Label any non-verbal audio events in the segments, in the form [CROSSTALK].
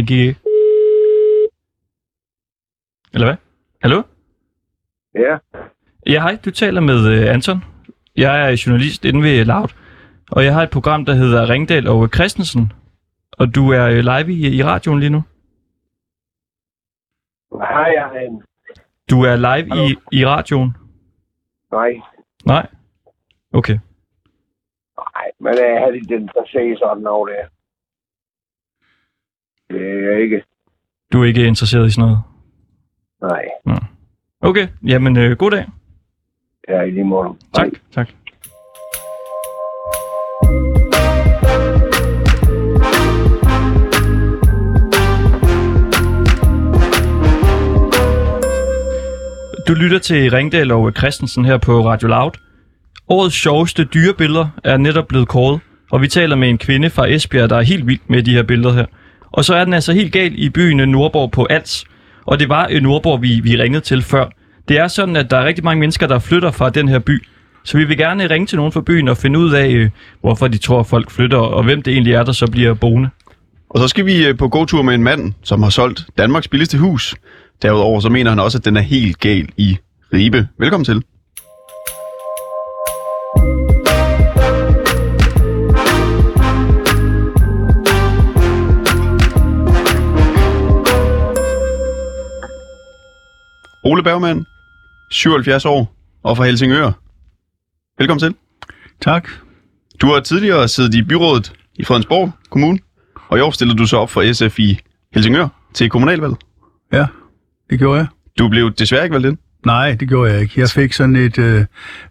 Det gik ikke. Eller hvad? Hallo? Ja, Ja, hej. Du taler med uh, Anton. Jeg er journalist inde ved Loud. Og jeg har et program, der hedder Ringdal og Christensen. Og du er uh, live i, i radioen lige nu. har jeg en... Du er live i, i radioen. Nej, Nej? Okay. nej, men jeg har lidt interesseret i sådan noget der. Det er jeg ikke. Du er ikke interesseret i sådan noget? Nej, Okay. Jamen, uh, god dag. er i lige måde. Tak. Tak. Du lytter til Ringdal og Christensen her på Radio Loud. Årets sjoveste dyrebilleder er netop blevet kåret, og vi taler med en kvinde fra Esbjerg, der er helt vild med de her billeder her. Og så er den altså helt galt i byen Nordborg på Als, og det var Nordborg, vi, vi ringede til før. Det er sådan, at der er rigtig mange mennesker, der flytter fra den her by. Så vi vil gerne ringe til nogen fra byen og finde ud af, øh, hvorfor de tror, at folk flytter, og hvem det egentlig er, der så bliver boende. Og så skal vi øh, på på gåtur med en mand, som har solgt Danmarks billigste hus. Derudover så mener han også, at den er helt gal i Ribe. Velkommen til. Ole Bergmann, 77 år og fra Helsingør. Velkommen til. Tak. Du har tidligere siddet i byrådet i Fredensborg Kommune, og i år stillede du så op for SF i Helsingør til kommunalvalget. Ja, det gjorde jeg. Du blev desværre ikke valgt ind. Nej, det gjorde jeg ikke. Jeg fik sådan et øh,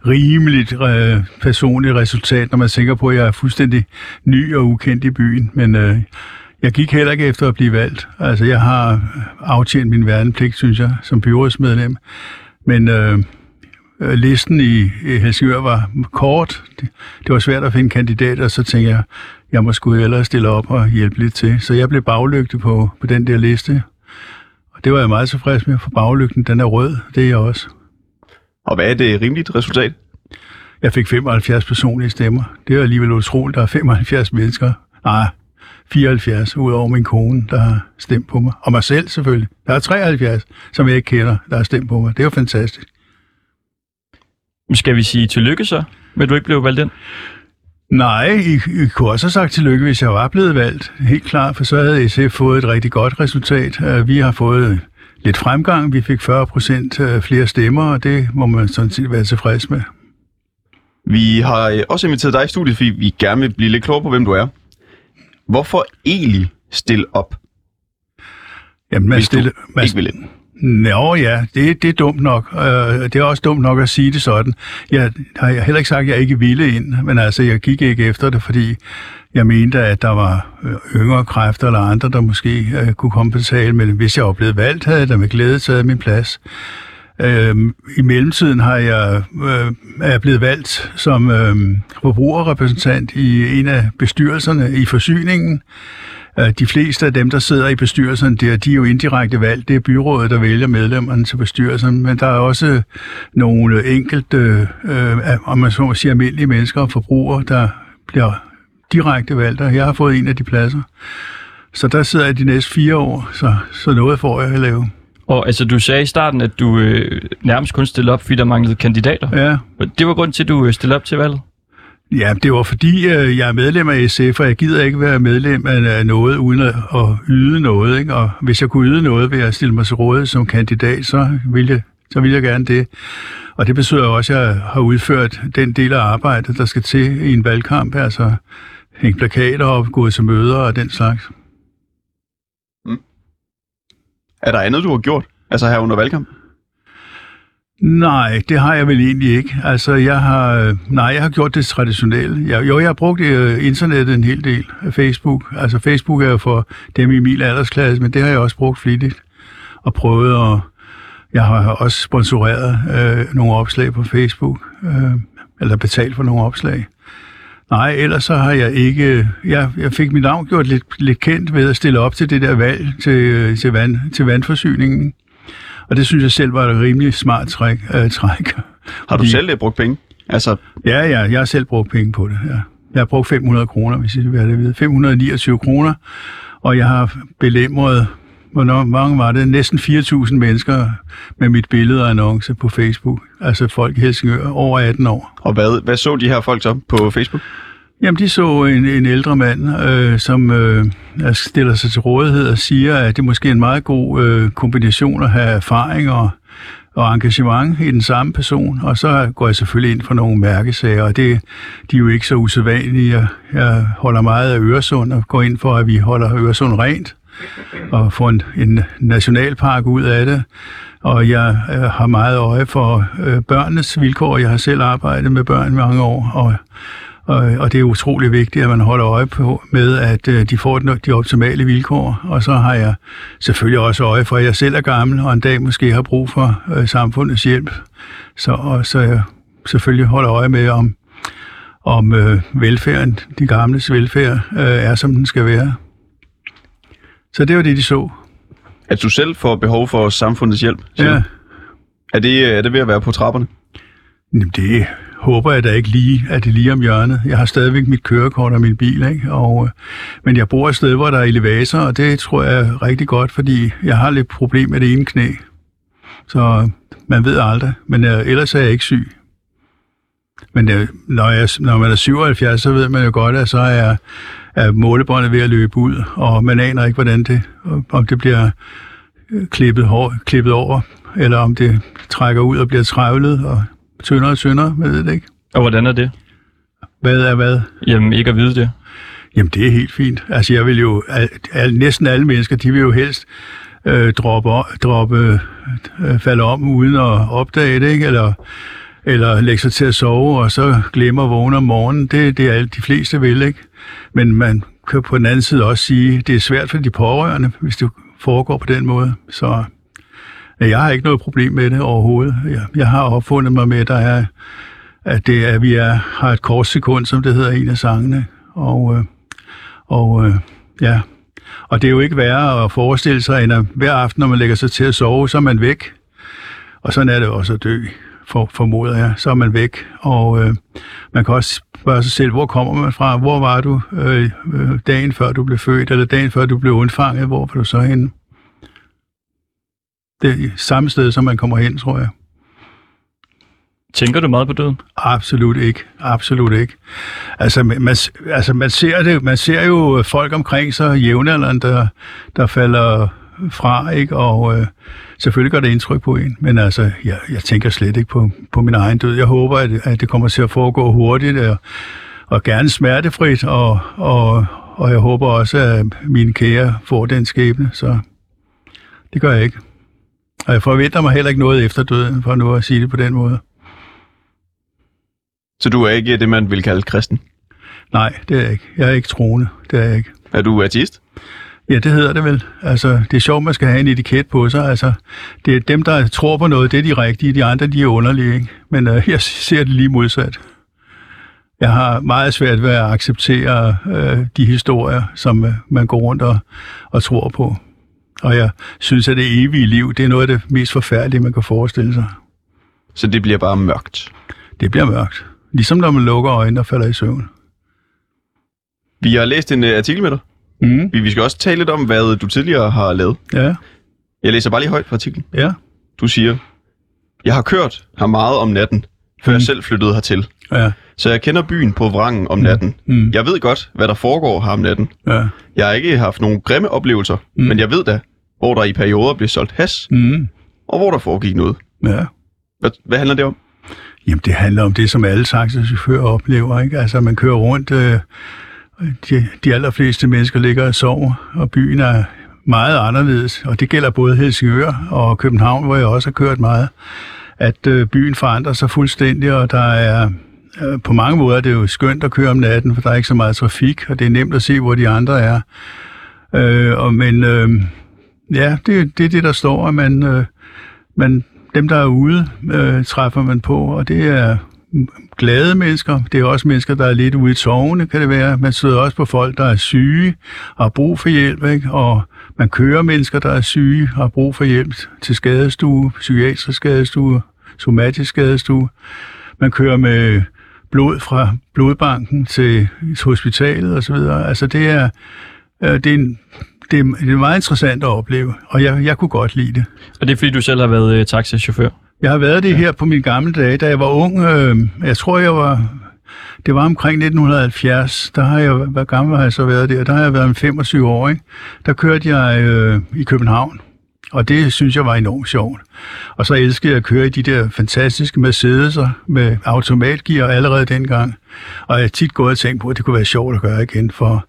rimeligt øh, personligt resultat, når man tænker på, at jeg er fuldstændig ny og ukendt i byen. Men øh, jeg gik heller ikke efter at blive valgt. Altså, jeg har aftjent min værnepligt, synes jeg, som byrådsmedlem. Men øh, listen i, Helsingør var kort. Det, det var svært at finde kandidater, så tænkte jeg, jeg må sgu hellere stille op og hjælpe lidt til. Så jeg blev baglygtet på, på den der liste. Og det var jeg meget tilfreds med, for baglygten, den er rød. Det er jeg også. Og hvad er det rimeligt resultat? Jeg fik 75 personlige stemmer. Det er alligevel utroligt, der er 75 mennesker. Nej, 74, udover min kone, der har stemt på mig. Og mig selv selvfølgelig. Der er 73, som jeg ikke kender, der har stemt på mig. Det er jo fantastisk. Skal vi sige tillykke så, med at du ikke blev valgt ind? Nej, I, I kunne også have sagt tillykke, hvis jeg var blevet valgt. Helt klart, for så havde SF fået et rigtig godt resultat. Øh, Vi har fået lidt fremgang. Vi fik 40 procent øh, flere stemmer, og det må man sådan set være tilfreds med. Vi har øh, også inviteret dig i studiet, fordi vi gerne vil blive lidt klogere på, hvem du er. Hvorfor egentlig stille op, Jamen, man stille, man, ikke vil ind? Nå ja, det, det er dumt nok. Øh, det er også dumt nok at sige det sådan. Jeg har heller ikke sagt, at jeg ikke ville ind, men altså, jeg gik ikke efter det, fordi jeg mente, at der var øh, yngre kræfter eller andre, der måske øh, kunne komme på tale. Men hvis jeg var blevet valgt, havde jeg da med glæde taget min plads. Øh, I mellemtiden har jeg, øh, er jeg blevet valgt som øh, forbrugerrepræsentant i en af bestyrelserne i forsyningen. Øh, de fleste af dem, der sidder i bestyrelsen, der, de er jo indirekte valgt. Det er byrådet, der vælger medlemmerne til bestyrelsen. Men der er også nogle enkelte, øh, øh, om man så må sige, almindelige mennesker og forbrugere, der bliver direkte valgt. Og jeg har fået en af de pladser. Så der sidder jeg de næste fire år, så, så noget får jeg at lave. Og altså, du sagde i starten, at du øh, nærmest kun stillede op, fordi der manglede kandidater. Ja, Det var grund til, at du øh, stillede op til valget? Ja, det var fordi, øh, jeg er medlem af SF, og jeg gider ikke være medlem af noget uden at, at yde noget. Ikke? Og hvis jeg kunne yde noget ved at stille mig til rådighed som kandidat, så ville jeg, så ville jeg gerne det. Og det betyder også, at jeg har udført den del af arbejdet, der skal til i en valgkamp, altså hænge plakater op, gå til møder og den slags. Er der andet, du har gjort? Altså her under valgkamp? Nej, det har jeg vel egentlig ikke. Altså, jeg har, nej, jeg har gjort det traditionelle. Jeg, jo, jeg har brugt øh, internettet en hel del. Facebook. Altså, Facebook er jo for dem i min aldersklasse, men det har jeg også brugt flittigt. Og prøvet at... Jeg har også sponsoreret øh, nogle opslag på Facebook. Øh, eller betalt for nogle opslag. Nej, ellers så har jeg ikke... Jeg, jeg fik mit navn gjort lidt, lidt kendt ved at stille op til det der valg til, øh, til, vand, til vandforsyningen. Og det synes jeg selv var et rimelig smart træk. Øh, træk. Har du Fordi- selv øh, brugt penge? Altså, Ja, ja, jeg har selv brugt penge på det, ja. Jeg har brugt 500 kroner, hvis I vil have det ved. 529 kroner. Og jeg har belemret, hvornår mange var det? Næsten 4.000 mennesker med mit billede og annonce på Facebook. Altså folk i Helsingør over 18 år. Og hvad, hvad så de her folk så på Facebook? Jamen, de så en, en ældre mand, øh, som øh, stiller sig til rådighed og siger, at det måske er en meget god øh, kombination at have erfaring og, og engagement i den samme person. Og så går jeg selvfølgelig ind for nogle mærkesager, og det, de er jo ikke så usædvanlige. Jeg, jeg holder meget af Øresund og går ind for, at vi holder Øresund rent og få en, en nationalpark ud af det. Og jeg øh, har meget øje for øh, børnenes vilkår. Jeg har selv arbejdet med børn mange år, og og, og det er utrolig vigtigt, at man holder øje på med, at øh, de får de optimale vilkår. Og så har jeg selvfølgelig også øje for, at jeg selv er gammel, og en dag måske har brug for øh, samfundets hjælp. Så, og, så jeg selvfølgelig holder øje med, om, om øh, velfærden, de gamles velfærd, øh, er som den skal være. Så det var det, de så. At du selv får behov for samfundets hjælp? siger Ja. Er det, er det ved at være på trapperne? Jamen, det håber jeg da ikke lige, at det lige om hjørnet. Jeg har stadigvæk mit kørekort og min bil, ikke? Og, øh, men jeg bor et sted, hvor der er elevator, og det tror jeg er rigtig godt, fordi jeg har lidt problem med det ene knæ. Så man ved aldrig, men øh, ellers er jeg ikke syg. Men øh, når, jeg, når man er 77, så ved man jo godt, at så er, er målebåndet ved at løbe ud, og man aner ikke, hvordan det, om det bliver øh, klippet, hår, klippet over, eller om det trækker ud og bliver trævlet og tyndere og tyndere, man ved det ikke. Og hvordan er det? Hvad er hvad? Jamen, ikke at vide det. Jamen, det er helt fint. Altså, jeg vil jo, al, al, næsten alle mennesker, de vil jo helst øh, droppe, droppe øh, falde om uden at opdage det, ikke? Eller, eller lægge sig til at sove, og så glemmer at vågne om morgenen. Det, det er alt de fleste vil, ikke? Men man kan på den anden side også sige, det er svært for de pårørende, hvis det foregår på den måde. Så ja, jeg har ikke noget problem med det overhovedet. Jeg, jeg har opfundet mig med, at der er, at, det, er, at vi er, har et kort sekund, som det hedder i en af sangene. Og, øh, og øh, ja, og det er jo ikke værre at forestille sig, end at hver aften, når man lægger sig til at sove, så er man væk. Og sådan er det også at dø, for, formoder jeg. Så er man væk, og øh, man kan også spørge sig selv, hvor kommer man fra? Hvor var du øh, øh, dagen før du blev født, eller dagen før du blev undfanget? Hvor var du så henne? Det er samme sted, som man kommer hen, tror jeg. Tænker du meget på døden? Absolut ikke. Absolut ikke. Altså, man, man- altså man, ser det, man ser jo folk omkring sig, jævnaldrende, der, der falder fra, ikke? og øh, selvfølgelig gør det indtryk på en. Men altså, jeg, jeg tænker slet ikke på, på min egen død. Jeg håber, at, at det kommer til at foregå hurtigt, og, og gerne smertefrit, og, og, og jeg håber også, at mine kære får den skæbne, så det gør jeg ikke. Og jeg forventer mig heller ikke noget efter døden, for nu at sige det på den måde. Så du er ikke det, man vil kalde kristen? Nej, det er jeg ikke. Jeg er ikke troende. Det er jeg ikke. Er du ateist? Ja, det hedder det vel. Altså, det er sjovt, man skal have en etiket på sig. Altså, det er dem, der tror på noget, det er de rigtige. De andre, de er underlige, ikke? Men øh, [LAUGHS] jeg ser det lige modsat. Jeg har meget svært ved at acceptere øh, de historier, som øh, man går rundt og, og tror på. Og jeg synes, at det evige liv, det er noget af det mest forfærdelige, man kan forestille sig. Så det bliver bare mørkt. Det bliver mørkt. Ligesom når man lukker øjnene og falder i søvn. Vi har læst en uh, artikel med dig. Mm. Vi, vi skal også tale lidt om, hvad du tidligere har lavet. Ja, Jeg læser bare lige højt fra artiklen. ja, Du siger, jeg har kørt her meget om natten, før Mm. jeg selv flyttede hertil. ja, Så jeg kender byen på vrangen om natten. mm, Jeg ved godt, hvad der foregår her om natten. ja, Jeg har ikke haft nogen grimme oplevelser, Mm. men jeg ved da, hvor der i perioder blev solgt has, mm, og hvor der foregik noget. ja. Hvad, hvad handler det om? Jamen, det handler om det, som alle taxichauffører oplever, ikke? Altså, man kører rundt, øh, de, de allerfleste mennesker ligger og sover, og byen er meget anderledes, og det gælder både Helsingør og København, hvor jeg også har kørt meget, at øh, byen forandrer sig fuldstændig, og der er øh, på mange måder det er jo skønt at køre om natten, for der er ikke så meget trafik, og det er nemt at se, hvor de andre er. Øh, og, men øh, ja, det, det er det, der står, at man, øh, man, dem, der er ude, øh, træffer man på, og det er glade mennesker. Det er også mennesker, der er lidt ude i tårne, kan det være. Man sidder også på folk, der er syge og har brug for hjælp, ikke? og man kører mennesker, der er syge og har brug for hjælp til skadestue, psykiatrisk skadestue, somatisk skadestue. Man kører med blod fra blodbanken til, til hospitalet osv. Altså det er, øh, det er en, det, er, det er meget interessant at opleve, og jeg, jeg kunne godt lide det. Og det er fordi, du selv har været øh, taxichauffør. Jeg har været det her på mine gamle dage, da jeg var ung. Øh, jeg tror, jeg var... Det var omkring 1970. Der har jeg, hvad gammel har jeg så været der? Der har jeg været en 25 år, ikke? Der kørte jeg øh, i København. Og det synes jeg var enormt sjovt. Og så elskede jeg at køre i de der fantastiske Mercedes'er med automatgear allerede dengang. Og jeg har tit gået og tænkt på, at det kunne være sjovt at gøre igen, for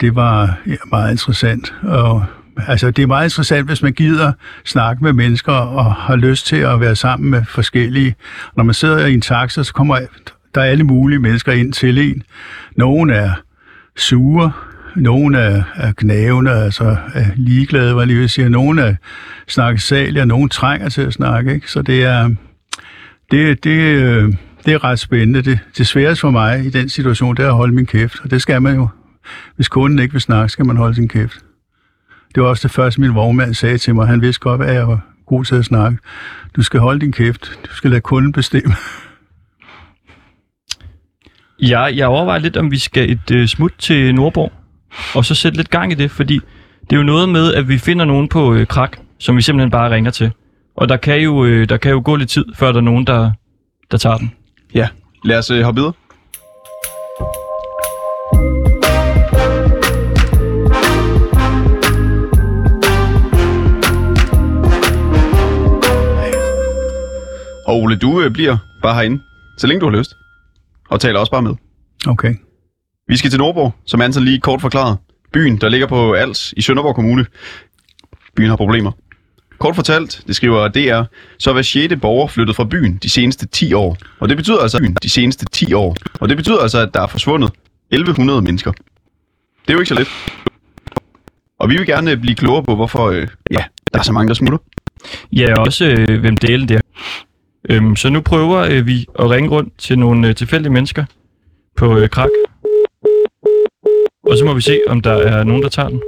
det var ja, meget interessant. Og, altså, det er meget interessant, hvis man gider snakke med mennesker og har lyst til at være sammen med forskellige. Når man sidder i en taxa, så kommer der er alle mulige mennesker ind til en. Nogle er sure, nogle er, er gnavende, altså er ligeglade, hvad jeg lige vil sige. Nogle er snakkesalige, og nogle trænger til at snakke. Ikke? Så det er, det, det, øh, det er ret spændende. Det, det sværeste for mig i den situation, det er at holde min kæft. Og det skal man jo. Hvis kunden ikke vil snakke, skal man holde sin kæft. Det var også det første, min vognmand sagde til mig. Han vidste godt, at jeg var god til at snakke. Du skal holde din kæft. Du skal lade kunden bestemme. Ja, jeg overvejer lidt, om vi skal et øh, smut til Nordborg, og så sætte lidt gang i det, fordi det er jo noget med, at vi finder nogen på øh, krak, som vi simpelthen bare ringer til. Og der kan jo, øh, der kan jo gå lidt tid, før der er nogen, der, der tager den. Ja, lad os øh, hoppe videre. Og Ole, du øh, bliver bare herinde, så længe du har lyst. Og taler også bare med. Okay. Vi skal til Nordborg, som Anton lige kort forklaret. Byen, der ligger på Als i Sønderborg Kommune. Byen har problemer. Kort fortalt, det skriver DR, så er hver 6. borger flyttet fra byen de seneste 10 år. Og det betyder altså byen de seneste 10 år. Og det betyder altså, at der er forsvundet 1100 mennesker. Det er jo ikke så lidt. Og vi vil gerne blive klogere på, hvorfor øh, ja, der er så mange, der smutter. Ja, og også øh, hvem delen det. Øhm, så nu prøver øh, vi at ringe rundt til nogle øh, tilfældige mennesker på øh, krak. Og så må vi se, om der er nogen, der tager den.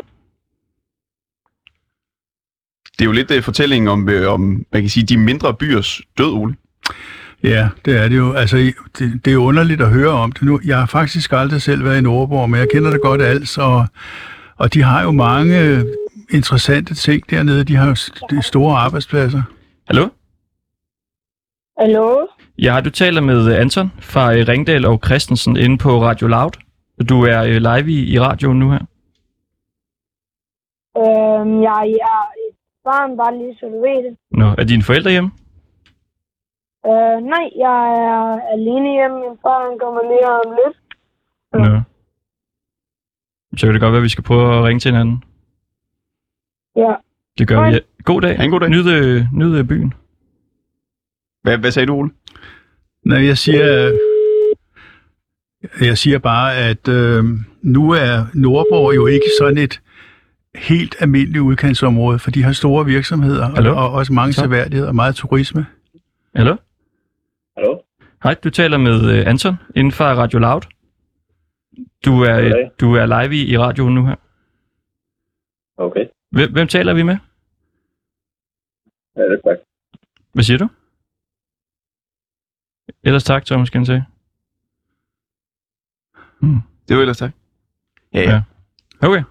Det er jo lidt øh, fortællingen om, øh, om man kan sige, de mindre byers død, Ole. Ja, det er det jo. Altså, det, det er underligt at høre om det nu. Jeg har faktisk aldrig selv været i Nordborg, men jeg kender det godt alt, og, og de har jo mange interessante ting dernede. De har jo st- store arbejdspladser. Hallo? Hallo? Ja, du taler med øh, Anton fra øh, Ringdal og Christensen inde på Radio Loud. Du er øh, live i, i radioen nu her. Øhm, jeg er et barn, bare lige så du ved det. Nå, er dine forældre hjemme? Øh, nej, jeg er alene hjemme. Min far han kommer lige om lidt. Nå. Så kan det godt være, at vi skal prøve at ringe til hinanden. Ja. Det gør Hej. vi. God dag. Ha' en god dag. Nyd, nyd byen. Hvad, hvad sagde du, Ole? Nej, jeg siger, jeg siger bare, at øh, nu er Nordborg jo ikke sådan et helt almindeligt udkantsområde, for de har store virksomheder Hallo? og, og også mange Så? seværdigheder og meget turisme. Hallo? Hallo? Hej, du taler med øh, Anton inden for Radio Loud. Du er, Goddag. du er live i, i radioen nu her. Okay. Hvem, hvem taler vi med? Ja, det er tak. Hvad siger du? Ellers tak, Thomas, kan jeg sige. Hmm. Det var ellers tak. Ja, ja. Ja. Okay.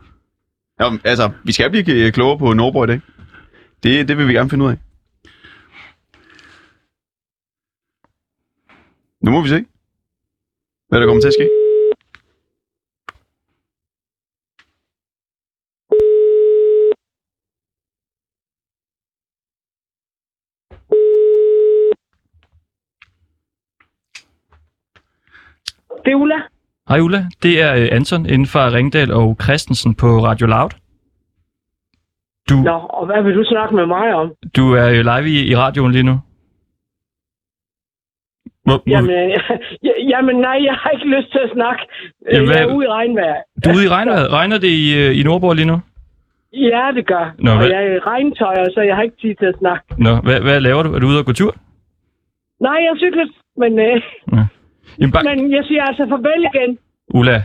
ja altså, vi skal blive øh, klogere på Nordborg i dag. Det, det vil vi gerne finde ud af. Nu må vi se, hvad der kommer til at ske. Det er Ulla. Hej Ulla, det er øh, Anton inden for Ringdal og Christensen på Radio Loud. Du, Nå, og hvad vil du snakke med mig om? du er øh, live i, i radioen lige nu. Må, må, Jamen, øh, [LAUGHS] ja, jamen nej, jeg har ikke lyst til at snakke. Jamen, jeg er hvad- ude i regnvejr. du er ude i regnvejret. Regner det i, i Nordborg lige nu? Ja, det gør. Nå, og hvad- jeg er i regntøj, så jeg har ikke tid til at snakke. Nå, hvad, hvad laver du? Er du ude og gå tur? Nej, jeg cykler, men, øh, Jamen, bare, men jeg siger altså farvel igen. Ulla.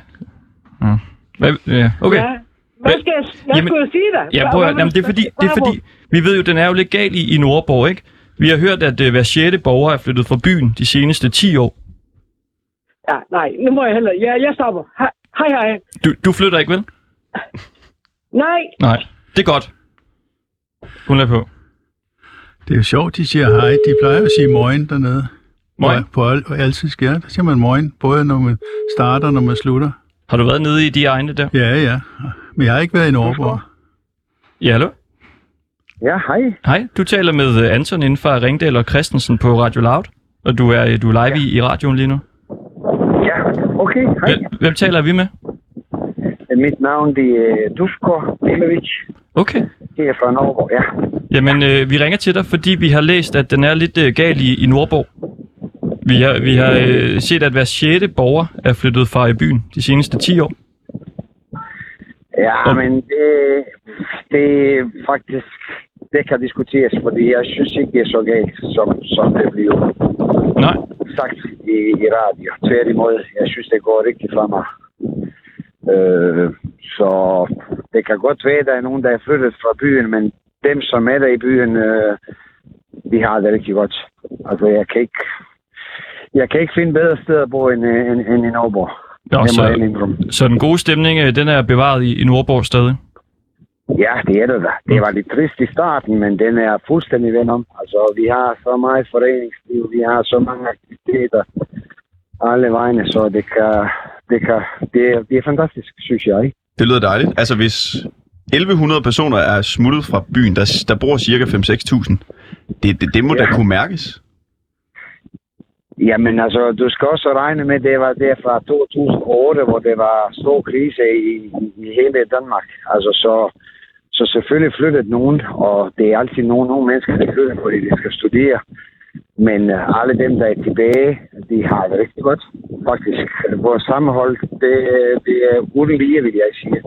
Ja. Hvad, ja, okay. Ja. Hvad skal jeg, hvad Jamen- skal jeg sige dig? Ja, prøv at, jamen, det er fordi, det er fordi, vi ved jo, den er jo lidt gal i, i Nordborg, ikke? Vi har hørt, at uh, hver sjette borger er flyttet fra byen de seneste 10 år. Ja, nej, nu må jeg heller. Ja, jeg stopper. Hej, hej. hej. Du, du flytter ikke, vel? Nej, Nej, det er godt. Hun er på. Det er jo sjovt, de siger hej. De plejer at sige morgen dernede. Morgen. På, på al, altid sker. Der siger man morgen, både når man starter og når man slutter. Har du været nede i de egne der? Ja, ja. Men jeg har ikke været i Norborg. Ja, hallo? Ja, hej. Hej, du taler med øh, Anton inden for Ringdal og Christensen på Radio Loud. Og du er, øh, du er live i, i radioen lige nu. Ja, okay, hej. Hvem, hvem taler vi med? Mit navn det er Dusko Milovic. Okay. Det er fra Norge, ja. Jamen, øh, vi ringer til dig, fordi vi har læst, at den er lidt øh, gal i, i Nordborg. Vi har, vi har øh, set, at hver sjette borger er flyttet fra i byen de seneste 10 år. Ja, men det, det er faktisk, det kan diskuteres, fordi jeg synes ikke, det er så galt, som, som det bliver Nej, sagt i, i radio. Tværtimod, jeg synes, det går rigtig for mig. Øh, så det kan godt være, at der er nogen, der er flyttet fra byen, men dem, som er der i byen, øh, de har det rigtig godt. Altså, jeg kan ikke, jeg kan ikke finde bedre steder at bo end, øh, end, end i Norborg. Nå, så, så den gode stemning, øh, den er bevaret i, i Nordborg stadig. Ja, det er det da. Det var lidt trist i starten, men den er fuldstændig vendt om. Altså, vi har så meget foreningsliv, vi har så mange aktiviteter alle vegne, så det kan, det kan, det er, det er fantastisk, synes jeg. ikke? Det lyder dejligt. Altså, hvis 1100 personer er smuttet fra byen, der, der bor cirka 5-6.000, det, det, det må ja. da kunne mærkes. Jamen altså, du skal også regne med, det var der fra 2008, hvor det var stor krise i, i, hele Danmark. Altså, så, så selvfølgelig flyttede nogen, og det er altid nogen, nogle mennesker, der flytter, fordi de skal studere. Men øh, alle dem, der er tilbage, de har det rigtig godt. Faktisk, vores sammenhold, det, det er uden lige, vil jeg sige.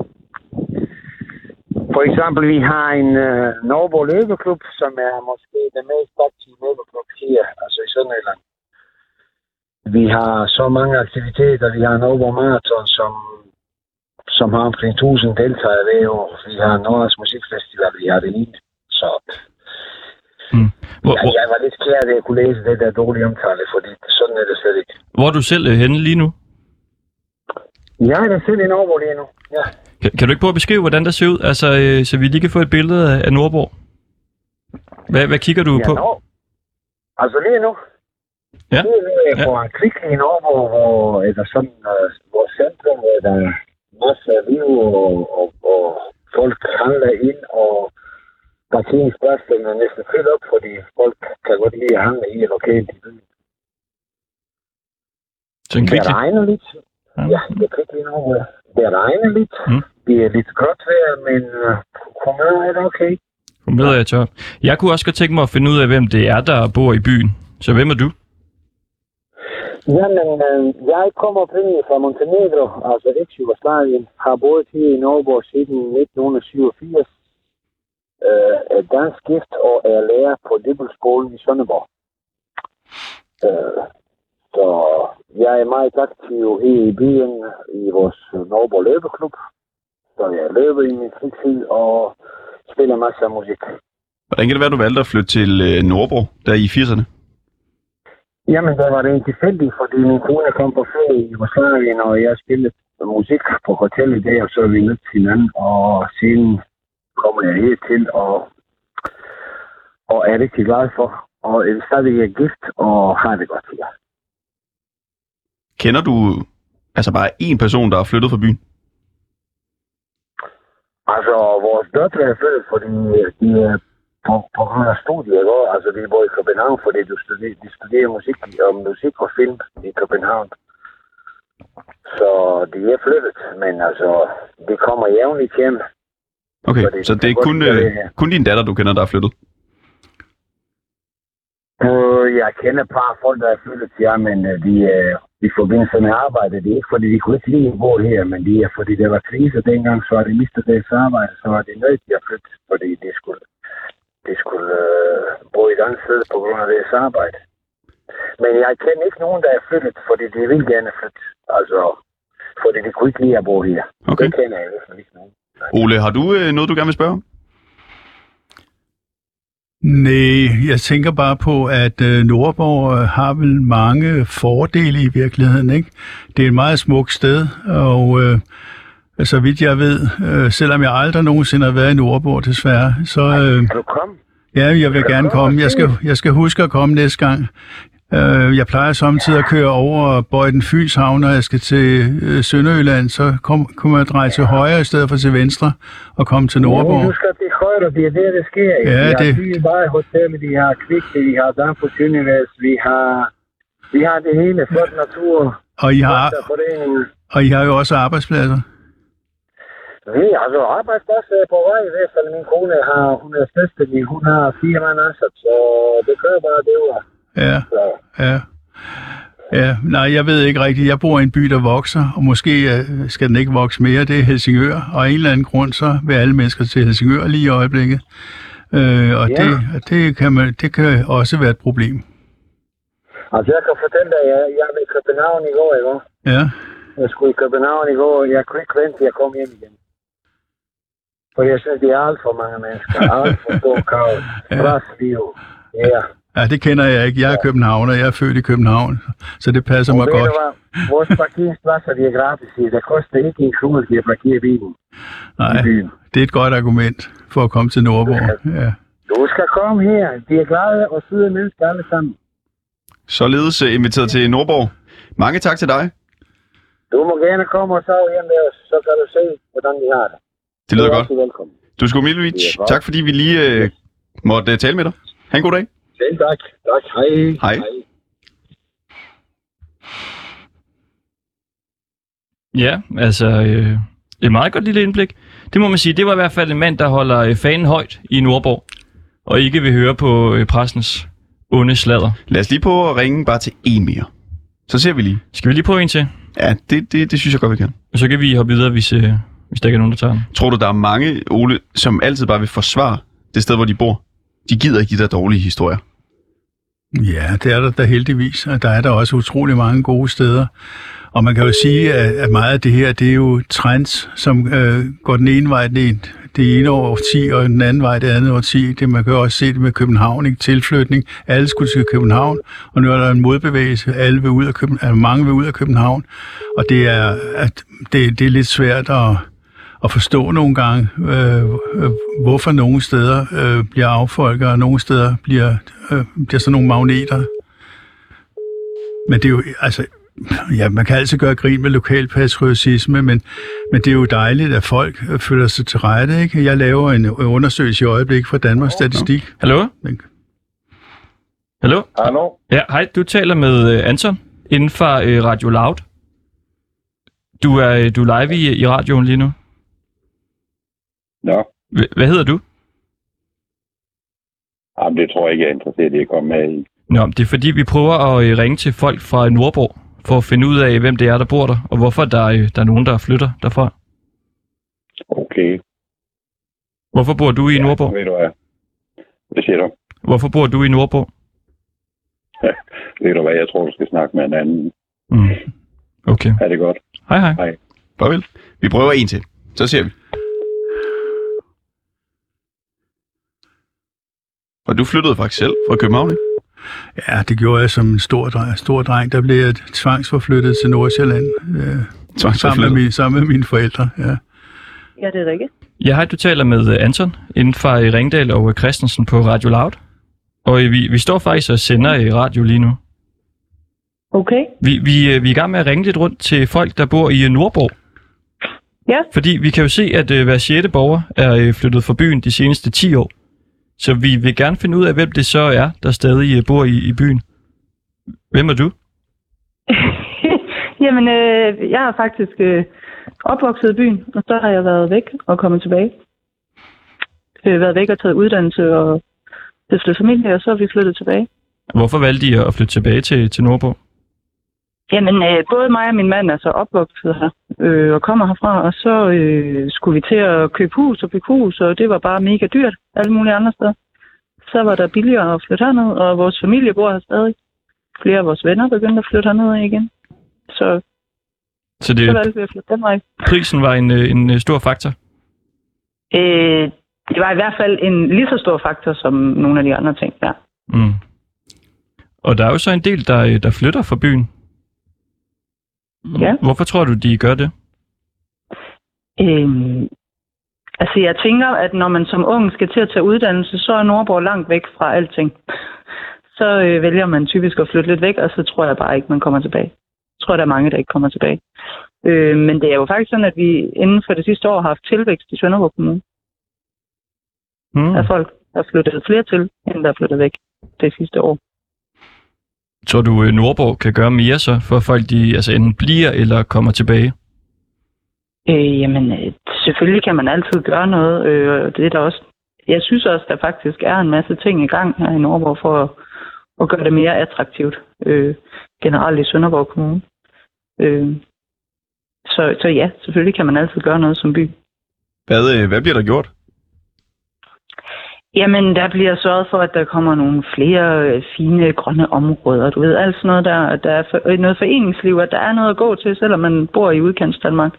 For eksempel, vi har en øh, uh, Norborg Løbeklub, som er måske den mest aktive løbeklub her, altså i Sønderjylland. Vi har så mange aktiviteter. Vi har Norborg Marathon, som, som har omkring 1000 deltagere hver år. Vi har Norges Musikfestival, vi har det lignende. Så Hvor, ja, jeg var lidt ked af, at jeg kunne læse det der dårlige omtale, fordi sådan er det slet ikke. hvor er du selv øh, henne lige nu? Jeg er da selv i Norborg lige nu. Ja. Kan, kan du ikke prøve at beskrive, hvordan der ser ud, altså, øh, så vi lige kan få et billede af, af Nordborg? Hvad, hvad kigger du ja, på? Nor- altså lige nu. Ja. Nu er jeg Ja. på en klik i hvor er der sådan, vores centrum, hvor der er masser af liv, og, og, og folk handler ind, og parkeringspladsen er næsten fyldt op, fordi folk kan godt lide at handle i lokalt i byen. Så en Det kvickly. regner lidt. Ja. Ja, det er klik i Norborg. Det regner lidt. Mm. Det er lidt godt vejr, men humøret er det okay. Humøret er top. Jeg kunne også godt tænke mig at finde ud af, hvem det er, der bor i byen. Så hvem er du? Jamen, øh, jeg kommer oprindeligt fra Montenegro, altså eks-Jugoslavien, har boet her i Norge siden 1987, øh, er dansk gift og er lærer på Dibbelskolen i Sønderborg. Øh, så jeg er meget aktiv her i byen i vores Norge Løbeklub. Så jeg løber i min fritid og spiller masser af musik. Hvordan kan det være, du valgte at flytte til øh, Nordborg, der i 80'erne? Jamen, der var det en tilfældig, fordi min kone kom på ferie i Jugoslavien, og jeg spillede musik på hotellet der, og så vi mødt hinanden, og siden kommer jeg her til, og, og er rigtig glad for, og er stadig er gift, og har det godt her. Kender du altså bare én person, der er flyttet fra byen? Altså, vores døtre er født, fordi de er på, på grund af studiet, ikke? altså de bor i København, fordi du studerer, de studerer musik og musik og film i København. Så de er flyttet, men altså, de kommer jævnligt hjem. Okay, Fordi så det det er kun, øh, kun din datter, du kender, der er flyttet? Uh, jeg kender par folk, der er flyttet til jer, men de er i forbindelse med arbejde. Det er ikke, fordi de kunne ikke lide at bo her, men det er, fordi der var krise dengang, så har de mistet deres arbejde, så var de nødt til at flytte, fordi de skulle, de skulle uh, bo et andet sted på grund af deres arbejde. Men jeg kender ikke nogen, der er flyttet, fordi de vil gerne flytte. Altså, fordi de kunne ikke lide at bo her. Okay. Det kender jeg i hvert fald ikke nogen. Ole, har du øh, noget, du gerne vil spørge om? Nej, jeg tænker bare på, at øh, Nordborg øh, har vel mange fordele i virkeligheden. Ikke? Det er et meget smukt sted, og øh, så vidt jeg ved, øh, selvom jeg aldrig nogensinde har været i Nordborg desværre, så øh, Kan du komme? ja, jeg vil gerne komme. Jeg skal, jeg skal huske at komme næste gang. Øh, jeg plejer samtidig at køre over Bøjden Fys havn, når jeg skal til øh, Sønderjylland, så kom, kunne man dreje til højre i stedet for til venstre og komme til Nordborg. skal til højre, det er det, der sker. Ja, vi har det- fire bare hoteller, vi har Kvikte, vi har Danfos Universe, vi har, vi har det hele, flot natur, Og I har, og I har jo også arbejdspladser. Vi har altså arbejdsplads er på vej i hvert fald. Min kone har, hun er selvstændig, hun har fire mand ansat, så det kører bare det var. Ja, Så, ja. Ja, nej, jeg ved ikke rigtigt. Jeg bor i en by, der vokser, og måske øh, skal den ikke vokse mere. Det er Helsingør, og af en eller anden grund, så vil alle mennesker til Helsingør lige i øjeblikket. Øh, og Ja. det, det, kan man, det kan også være et problem. altså jeg kan fortælle dig, jeg, jeg var i København i går, ikke? Ja, Jeg skulle i København i går, jeg kunne ikke vente, jeg kom hjem igen. For jeg synes, det er alt for mange mennesker, [LAUGHS] alt for stor kaos, stressliv. Ja. ja, det kender jeg ikke. Jeg er københavner, jeg er født i København, så det passer Og mig godt. du hvad? Vores parkeringspladser, de er gratis. Det koster ikke en krone, de at parkere bilen i Nej, det er et godt argument for at komme til Nordborg. Ja. Du skal komme her. De er glade og søde mennesker alle sammen. Således øh, inviteret til Nordborg. Mange tak til dig. Du må gerne komme og sove hjem med os, så kan du se, hvordan vi har det. Det lyder er godt. velkommen. Du skal er godt. Tak fordi vi lige øh, måtte øh, tale med dig. Ha' en god dag. Selv tak. Tak. Hej. Hej. Ja, altså øh, et meget godt lille indblik. Det må man sige, det var i hvert fald en mand, der holder øh, fanen højt i Nordborg, og ikke vil høre på øh, pressens onde sladder. Lad os lige på at ringe bare til en mere. Så ser vi lige. Skal vi lige prøve en til? Ja, det, det, det synes jeg godt, vi kan. Og så kan vi hoppe videre, hvis, øh, hvis der ikke er nogen, der tager den. Tror du, der er mange, Ole, som altid bare vil forsvare det sted, hvor de bor? De gider ikke de der dårlige historier. Ja, det er der da heldigvis, og der er der også utrolig mange gode steder. Og man kan jo sige, at meget af det her, det er jo trends, som øh, går den ene vej det, ene- det ene år 10, og den anden vej det andet år 10. Det, man kan jo også se det med København, ikke? tilflytning. Alle skulle til København, og nu er der en modbevægelse. Alle vil ud af København, altså mange vil ud af København, og det er, at det, det er lidt svært at, at forstå nogle gange, øh, øh, hvorfor nogle steder øh, bliver affolket, og nogle steder bliver, øh, bliver sådan nogle magneter. Men det er jo, altså, ja, man kan altid gøre grin med lokalpatriotisme, men, men det er jo dejligt, at folk øh, føler sig til rette, ikke? Jeg laver en undersøgelse i øjeblik fra Danmarks Statistik. Hallo? Hallo? Hallo? Ja, hej, du taler med øh, Anton inden for Radio Loud. Du er, du er live i, i radioen lige nu. Nå, H- hvad hedder du? jamen, det tror jeg ikke, jeg er interesseret i at komme med i. Nå, det er fordi, vi prøver at øh, ringe til folk fra Nordborg, for at finde ud af, hvem det er, der bor der, og hvorfor der, øh, der er nogen, der flytter derfra. Okay. Hvorfor bor du i Nordborg? Ved du hvad? Hvad siger du? Hvorfor bor du i Nordborg? [LAUGHS] Ved du hvad, jeg tror, du skal snakke med en anden. Mm. Okay. Er det godt? Hej, hej. Farvel. Vi prøver en til. Så ser vi. Og du flyttede faktisk selv fra København, ikke? Ja, det gjorde jeg som en stor dreng. Stor dreng. Der blev jeg tvangsforflyttet til Nordsjælland. Øh, sammen, med Tvangsforflyttet. min, sammen med mine forældre. Ja. Ja, det er rigtigt. Ja, hej, du taler med øh, Anton inden for øh, Ringdal og øh, Christensen på Radio Loud. Og vi, vi står faktisk og sender i radio lige nu. Okay. Vi, vi, vi er i gang med at ringe lidt rundt til folk, der bor i Nordborg. Ja. Fordi vi kan jo se, at hver sjette borger er flyttet fra byen de seneste 10 år. Så vi vil gerne finde ud af, hvem det så er, der stadig øh, bor i, i byen. Hvem er du? [LAUGHS] Jamen, øh, jeg er faktisk øh, opvokset i byen, og så har jeg været væk og kommet tilbage. Øh, været væk og taget uddannelse og stiftet familie, og så er vi flyttet tilbage. Hvorfor valgte I at flytte tilbage til, til Nordborg? Jamen, øh, både mig og min mand er så opvokset her øh, og kommer herfra, og så øh, skulle vi til at købe hus og bygge hus, og det var bare mega dyrt alle mulige andre steder. Så var der billigere at flytte herned, og vores familie bor her stadig. Flere af vores venner begyndte at flytte herned igen. Så, Så det, så valgte vi at flytte den vej. prisen var en, øh, en øh, stor faktor. Øh, det var i hvert fald en lige så stor faktor som nogle af de andre ting, ja. Mm. Og der er jo så en del, der, øh, der flytter fra byen. Ja. Hvorfor tror du, de gør det? Øhm, altså, jeg tænker, at når man som ung skal til at tage uddannelse, så er Nordborg langt væk fra alting. Så øh, vælger man typisk at flytte lidt væk, og så tror jeg bare ikke, man kommer tilbage. Jeg tror, der er mange, der ikke kommer tilbage. Øh, men det er jo faktisk sådan, at vi inden for det sidste år har haft tilvækst i Sønderborg Kommune. Der er folk, der er flyttet flere til, end der er flyttet væk det sidste år. Tror du, øh, Nordborg kan gøre mere så, for at folk de, altså enten bliver eller kommer tilbage? Øh, jamen, øh, selvfølgelig kan man altid gøre noget. Øh, og det er der også. Jeg synes også, der faktisk er en masse ting i gang her i Nordborg for at, at gøre det mere attraktivt øh, generelt i Sønderborg Kommune. Øh, så, så ja, selvfølgelig kan man altid gøre noget som by. Hvad, øh, hvad bliver der gjort? Jamen, der bliver sørget for, at der kommer nogle flere øh, fine grønne områder. Du ved, alt sådan noget der, der er for, øh, noget foreningsliv, at der er noget at gå til, selvom man bor i udkants Danmark.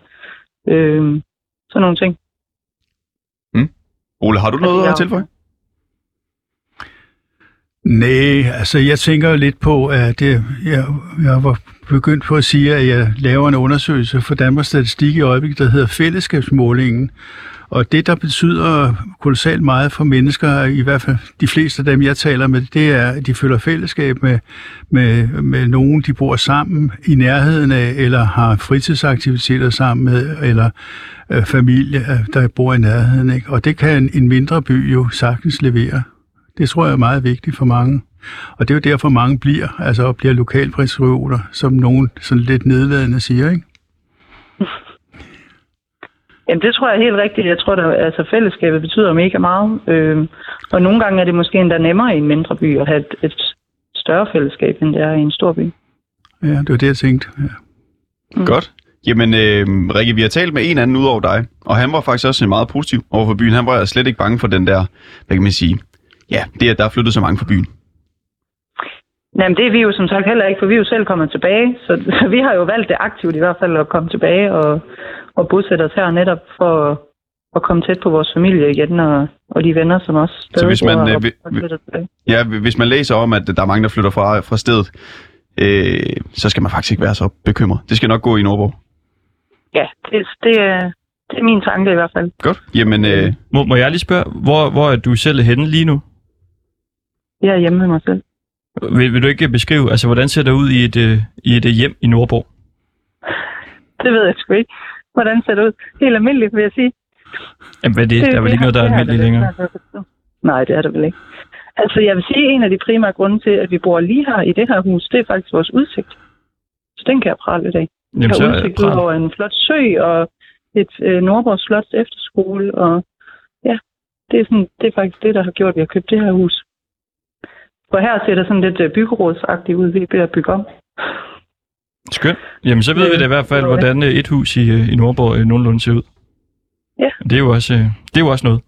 Øh, sådan nogle ting. Ole, har du noget Altså, at tilføje? Nej, altså jeg tænker lidt på, at det, jeg, jeg var begyndt på at sige, at jeg laver en undersøgelse for Danmarks Statistik i øjeblikket, der hedder fællesskabsmålingen. Og det, der betyder kolossalt meget for mennesker, i hvert fald de fleste af dem, jeg taler med, det er, at de føler fællesskab med, med, med nogen, de bor sammen i nærheden af, eller har fritidsaktiviteter sammen med, eller øh, familie, øh, der bor i nærheden. Ikke? Og det kan en, en mindre by jo sagtens levere. Det tror jeg er meget vigtigt for mange. Og det er jo derfor, mange bliver, altså bliver lokalpatrioter, som nogen sådan lidt nedladende siger, ikke? Jamen, det tror jeg er helt rigtigt. Jeg tror, at altså, fællesskabet betyder mega meget. Øh, og nogle gange er det måske endda nemmere i en mindre by at have et, et større fællesskab, end det er i en stor by. Ja, det var det, jeg tænkte. Ja. Mm. Godt. Jamen, øh, Rikke, vi har talt med en anden ud over dig, og han var faktisk også meget positiv over for byen. Han var slet ikke bange for den der, hvad kan man sige, ja, det at der er flyttet så mange fra byen. Jamen, det er vi jo som sagt heller ikke, for vi er jo selv kommet tilbage. Så, [LAUGHS] så vi har jo valgt det aktivt i hvert fald at komme tilbage og, og bosætte os her netop for at, at komme tæt på vores familie igen og, og de venner, som også stadig hvis man, øh, og- tilbage. Ja, hvis man læser om, at der er mange, der flytter fra, fra stedet, øh, så skal man faktisk ikke være så bekymret. Det skal nok gå i Nordborg. Ja, det, det, er, det er min tanke i hvert fald. Godt. Jamen, øh, Må, må jeg lige spørge, hvor, hvor er du selv henne lige nu? Jeg er hjemme med mig selv. Vil, vil du ikke beskrive, altså hvordan ser det ud i et, øh, i et øh, hjem i Nordborg? Det ved jeg sgu ikke. Hvordan ser det ud? Helt almindeligt, vil jeg sige. Jamen, hvad er det? Der er vel ikke noget, der er almindeligt længere? Nej, det er det vel ikke. Altså, jeg vil sige, at en af de primære grunde til, at vi bor lige her i det her hus, det er faktisk vores udsigt. Så den kan jeg prale lidt af. Vi Jamen, har er udsigt ud over en flot sø og et øh, Nordborg Slots efterskole. Og ja, det er, sådan, det er faktisk det, der har gjort, at vi har købt det her hus. For her ser det sådan lidt øh, byggerådsagtigt ud, ved at bygge om. Skønt. Jamen, så ved Øh, vi da i hvert fald, det det. hvordan øh, et hus i, øh, i Nordborg nogenlunde ser ud. Ja. Det er jo også, det er jo også noget.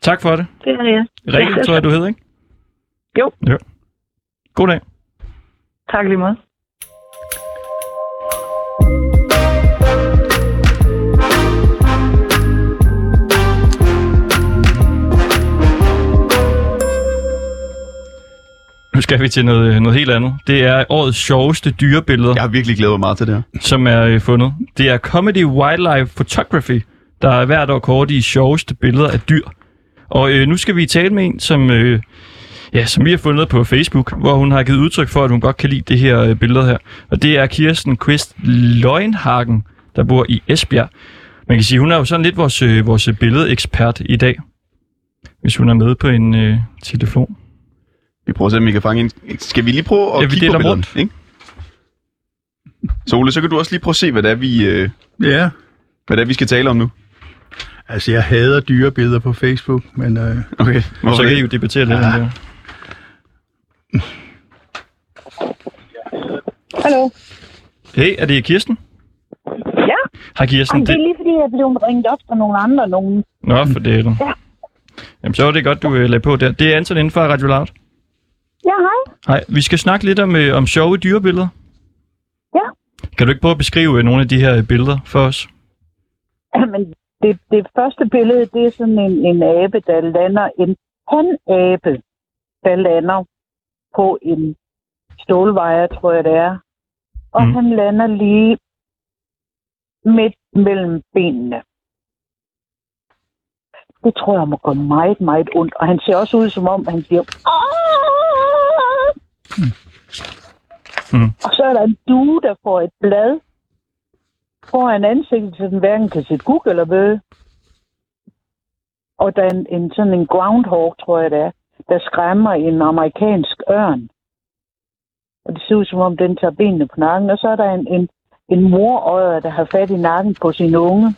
Tak for det. Det er jeg. Rikke, selv tror jeg, du hedder, ikke? Jo. Jo. God dag. Tak lige meget. Nu skal vi til noget, øh, noget helt andet. Det er årets sjoveste dyrebilleder, jeg har virkelig glædet mig meget til det her. som er øh, fundet. Det er Comedy Wildlife Photography, der er hvert år kåret de sjoveste billeder af dyr. Og øh, nu skal vi tale med en, som, øh, ja, som vi har fundet på Facebook, hvor hun har givet udtryk for, at hun godt kan lide det her øh, billede her. Og det er Kirsten Quist Løgnhagen, der bor i Esbjerg. Man kan sige, hun er jo sådan lidt vores, øh, vores billedekspert i dag, hvis hun er med på en øh, telefon. Vi prøver at se, om vi kan fange en. Skal vi lige prøve at Ja, kigge på billedet, rundt. ikke? Så Ole, så kan du også lige prøve at se, hvad det er, vi, øh, Ja, hvad det er, vi skal tale om nu. altså jeg hader dyrebilleder på Facebook, men øh, Okay. Så Hvorfor kan I det? jo debattere lidt om det. Hallo? Hey, er det Kirsten? Ja, Hej Kirsten. Ej, det er lige fordi, jeg blev ringet op fra nogle andre nogen. Nå, for det er du. Ja. Jamen, så var det godt, du øh, lagde på der. Det er Anton inden for Radio Loud. Ja, hej. Hej, vi skal snakke lidt om, øh, om sjove dyrebilleder. Ja. Kan du ikke prøve at beskrive øh, nogle af de her øh, billeder for os? Jamen, det, det første billede, det er sådan en, en abe, der lander, en hanabe, der lander på en stålvejer, tror jeg det er. Og mm. han lander lige midt mellem benene. Det tror jeg må gå meget, meget ondt. Og han ser også ud som om, han siger... "Aah!" Mm. Og så er der en due, der får et blad foran ansigtet, så den hverken kan se guk eller bøde. Og der er en, en sådan en groundhog, tror jeg det er, der skræmmer en amerikansk ørn. Og det ser ud som om, den tager benene på nakken. Og så er der en, en, en morøjer, der har fat i nakken på sin unge.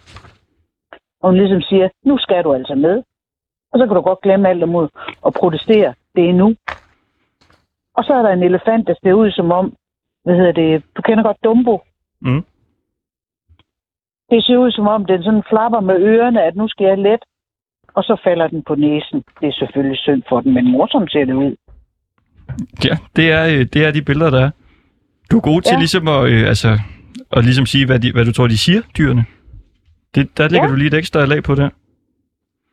Og hun ligesom siger, nu skal du altså med. Og så kan du godt glemme alt om at protestere. Det er nu. Og så er der en elefant, der ser ud som om, hvad hedder det, du kender godt Dumbo. Mm. Det ser ud som om, den sådan flapper med ørerne, at nu skal jeg let. Og så falder den på næsen. Det er selvfølgelig synd for den, men morsomt ser det ud. Ja, det er, øh, det er de billeder, der er. Du er god til Ja. ligesom at, øh, altså, at ligesom sige, hvad, de, hvad du tror, de siger, dyrene. Det, der lægger Ja. du lige et ekstra lag på der.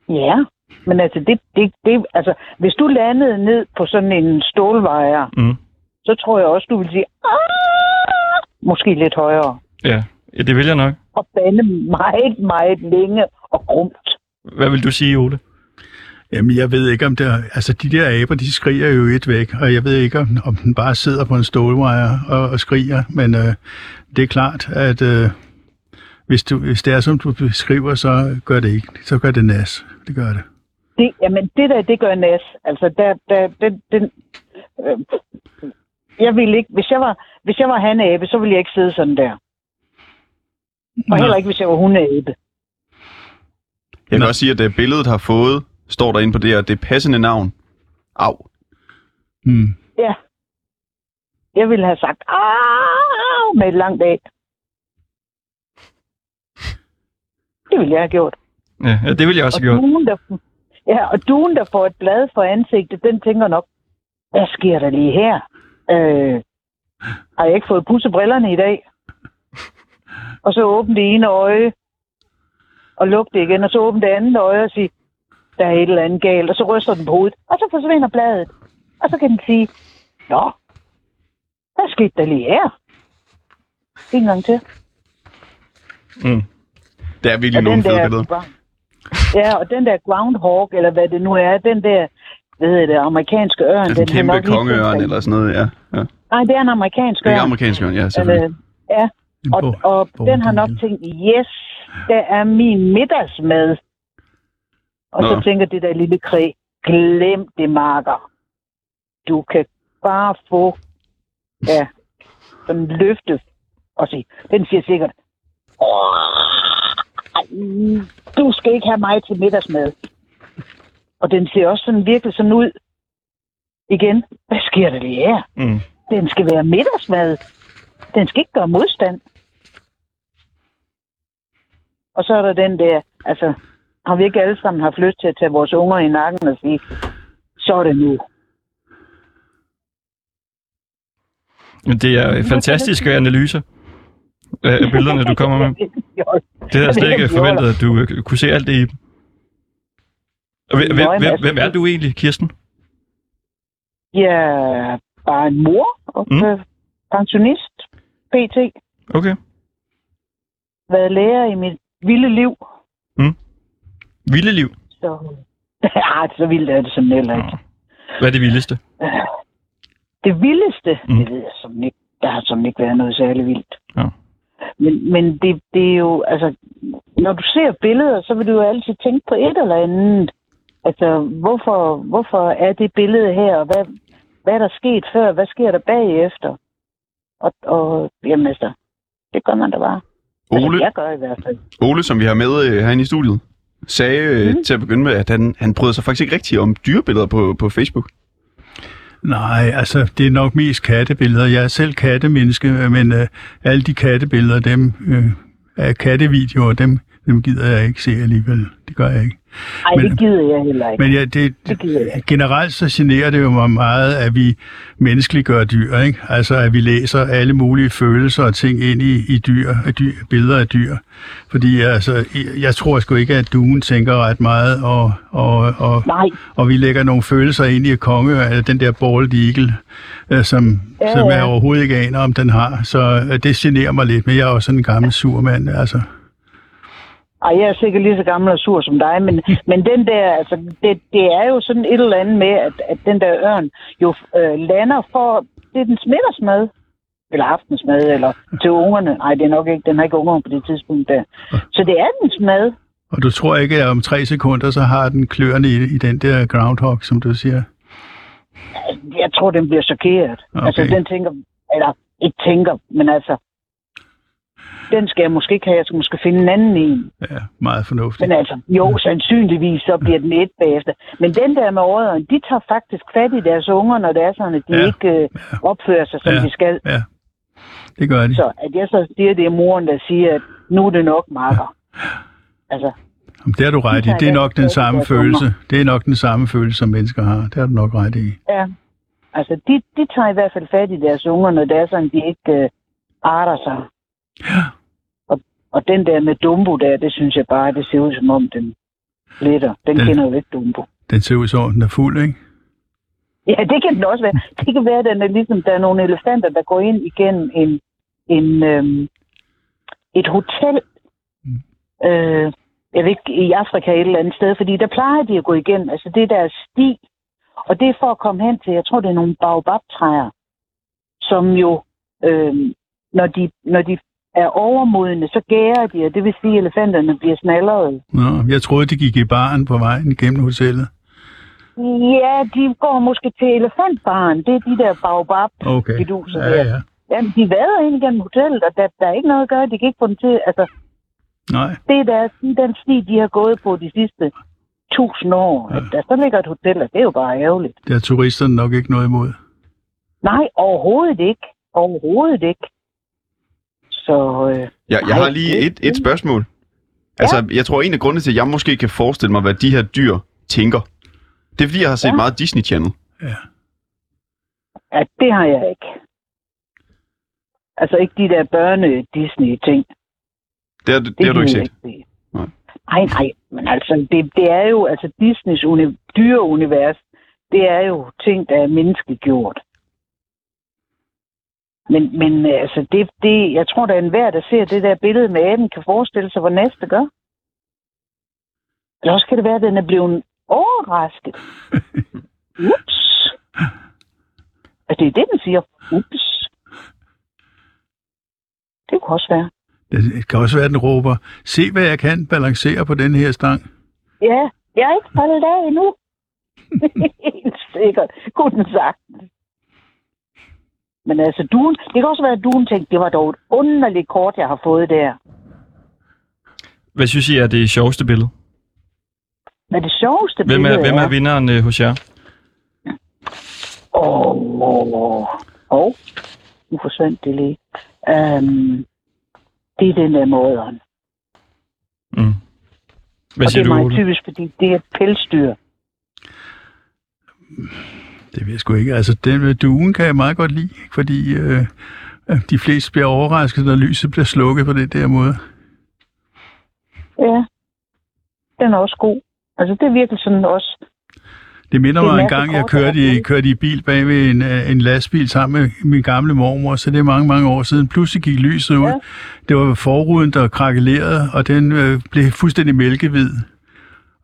Ja, men altså, det, det, det, altså, hvis du landede ned på sådan en stålvejer, Mm. så tror jeg også, du vil sige, "Ah!" måske lidt højere, Ja, ja, det vil jeg nok. og bande meget, meget længe og grumt. Hvad vil du sige, Ole? Jamen, jeg ved ikke, om det er... Altså, de der aber, de skriger jo et væk, og jeg ved ikke, om, om den bare sidder på en stålwire og, og skriger, men øh, det er klart, at øh, hvis, du, hvis det er, som du beskriver, så gør det ikke. Så gør det nas. Det gør det. Det, jamen, det der, det gør nas. Altså, der, der, den, den, øh, jeg ville ikke, hvis jeg var, hvis jeg var hanabe, så ville jeg ikke sidde sådan der. Og Nå. heller ikke, hvis jeg var hundeabe. Jeg kan Nå. også sige, at det billedet har fået, står der inde på det her, det passende navn. Au. Mm. Ja. Jeg ville have sagt, Au! med et langt af. Det ville jeg have gjort. Ja, ja det vil jeg også Og have gjort. duen, der, ja, og duen, der får et blad for ansigtet, den tænker nok, hvad sker der lige her? Øh, har jeg ikke fået pudset brillerne i dag? Og så åbne det ene øje, og lukke det igen, og så åbne det andet øje og sige, der er et eller andet galt, og så ryster den på hovedet, og så forsvinder bladet. Og så kan den sige, nå, hvad skete der lige her? En gang til. Mm. Det er virkelig Og nogle fede der, billeder. Ja, og den der groundhog, eller hvad det nu er, den der, hvad hedder det, amerikanske ørn. Altså en den kæmpe kongeørn eller sådan noget, ja. ja. Nej, det er en amerikansk Det er ørn. amerikansk ørn, ja, selvfølgelig. Ja, En og, og den har nok tænkt, yes, der er min middagsmad. Og Nå. så tænker det der lille kræ, glem det, marker. Du kan bare få, ja, sådan en løfte og sige, den siger sikkert, "Åh, du skal ikke have mig til middagsmad. Og den ser også sådan virkelig sådan ud. Igen, hvad sker der lige her? Mm. Den skal være middagsmad. Den skal ikke gøre modstand. Og så er der den der, altså, har vi ikke alle sammen haft lyst til at tage vores unger i nakken og sige, så er det nu. Men det er fantastiske analyser af billederne, du kommer med. [LAUGHS] Det havde jeg slet ikke forventet, at du øh, kunne se alt det i dem. Hvem, altså, er du egentlig, Kirsten? Jeg er bare en mor og Mm. mm. pensionist, PT. Okay. Været lærer i mit vilde liv. Vilde liv. Så, [LAUGHS] ja, så vildt er det sådan heller ikke. Nå. Hvad er det vildeste? Det vildeste, Mm. mm. det ved jeg som ikke. Der har som ikke været noget særlig vildt. Ja. Men, men det, det er jo, altså, når du ser billeder, så vil du jo altid tænke på et eller andet. Altså, hvorfor, hvorfor er det billede her, og hvad, hvad er der sket før, hvad sker der bagefter? Og, og jamen altså, det gør man da bare. Altså, Ole, jeg gør i hvert fald. Ole, som vi har med øh, herinde i studiet, sagde øh, Mhm. til at begynde med, at han, han brød sig faktisk ikke rigtig om dyrebilleder på, på Facebook. Nej, altså, det er nok mest kattebilleder. Jeg er selv kattemenneske, men øh, alle de kattebilleder, dem øh, er kattevideoer, dem dem gider jeg ikke se alligevel. Det gør jeg ikke. Ej, Men- det gider jeg heller ikke. Men ja, det, Det gider jeg generelt så generer det jo mig meget, at vi menneskeliggør dyr, ikke? Altså, at vi læser alle mulige følelser og ting ind i, i dyr, dyr, billeder af dyr. Fordi altså, jeg- tror sgu ikke, at duen tænker ret meget, og, og, og, Nej, og vi lægger nogle følelser ind i konge af den der bald eagle, øh, som, Ja, som jeg ja. overhovedet ikke aner, om den har. Så øh, det generer mig lidt, men jeg er også sådan en gammel surmand, altså. Ej, jeg er sikkert lige så gammel og sur som dig, men, [LAUGHS] men den der, altså, det, det er jo sådan et eller andet med, at, at den der ørn jo øh, lander for, det er den smittersmad, eller aftensmad, eller til ungerne. Nej, det er nok ikke, den har ikke unger på det tidspunkt der. Så det er dens mad. Og du tror ikke, at om tre sekunder, så har den kløerne i, i den der groundhog, som du siger? Jeg tror, den bliver chokeret. Okay. Altså, den tænker, eller ikke tænker, men altså, den skal jeg måske ikke have, jeg skal måske finde en anden en. Ja, meget fornuftigt. Men altså, jo, sandsynligvis, så bliver den et bagefter. Men den der med ådderen, de tager faktisk fat i deres unger, når det er sådan, at de Ja. ja. ikke øh, opfører sig, som Ja. de skal. Ja, det gør de. Så at jeg så siger, det er moren, der siger, at nu er det nok marker. Altså, Jamen, Det har du ret i. Det er nok den samme følelse. Det er nok den samme følelse, som mennesker har. Det har du nok ret i. ja. Altså, de, de tager i hvert fald fat i deres unger, når det er sådan, de ikke øh, arter sig. Ja. Og, og den der med Dumbo der, det synes jeg bare, det ser ud som om den letter. Den, Den- kender jo ikke Dumbo. Den ser ud som om, den er fuld, ikke? Ja, det kan den også være. Det kan være, at den er ligesom, der er nogle elefanter, der går ind igennem en, en, øhm, et hotel. Mm. Øh, jeg ved ikke, i Afrika et eller andet sted, fordi der plejer de at gå igennem. Altså det der er sti, og det er for at komme hen til, jeg tror, det er nogle baobab-træer, som jo, øhm, når, de, når de er overmodne, så gærer de, og det vil sige, at elefanterne bliver snallere. Nå, jeg troede, de gik i baren på vejen gennem hotellet. Ja, de går måske til elefantbaren. Det er de der baobab Okay. fiduser Ja, der. ja. Jamen, de vader ind igennem hotellet, og der, der er ikke noget at gøre. De kan ikke få dem til... Altså, Nej, det er der, det er den sti, de har gået på de sidste tusind år. At der så ligger et hotel, og det er jo bare ærgerligt. det har turisterne nok ikke noget imod. Nej, overhovedet ikke. Overhovedet ikke. Så øh, Jeg, jeg Nej, har lige det- et, et spørgsmål. Altså, jeg tror, en af grundene til, at jeg måske kan forestille mig, hvad de her dyr tænker, det er, fordi jeg har set Ja. meget Disney Channel. at det har jeg ikke. Altså ikke de der børne-Disney-ting. Det, har, det, det har du ikke set. se. Nej. Nej, nej, men altså, det, det er jo, altså Disneys uni- dyreunivers, det er jo ting, der er menneskegjort. Men, men øh, altså, det, det, jeg tror, der er enhver, der ser det der billede med aben, kan forestille sig, hvad næste gør. Eller også kan det være, at den er blevet overrasket. Ups. Altså, det er det, den siger. Ups. Det kunne også være. Det kan også være, at den råber, se hvad jeg kan balancere på den her stang. Ja, jeg er ikke faldet af endnu. [LAUGHS] Helt sikkert. Kunne den sagt. Men altså, duen, det kan også være, at duen tænkte, det var dog et underligt kort, jeg har fået der. Hvad synes I er det sjoveste billede? Men det sjoveste Hvem er, billede hvem er vinderen øh, hos jer? Åh, åh, åh. Åh, nu forsvandt det lige. Um, det er den der måderen. Mm. Hvad Og det siger er du, meget Ole? typisk, fordi det er et pelsdyr. Det ved jeg sgu ikke. Altså, den med duen kan jeg meget godt lide, fordi øh, øh, de fleste bliver overrasket, når lyset bliver slukket på den der måde. Ja, den er også god. Altså, det er virkelig sådan også... Det minder Det mig en gang, jeg kørte i, kørte i bil bag ved en, øh, en lastbil sammen med min gamle mormor, så det er mange, mange år siden. Pludselig gik lyset ud. Ja. Det var forruden, der krakkelerede, og den øh, blev fuldstændig mælkehvid.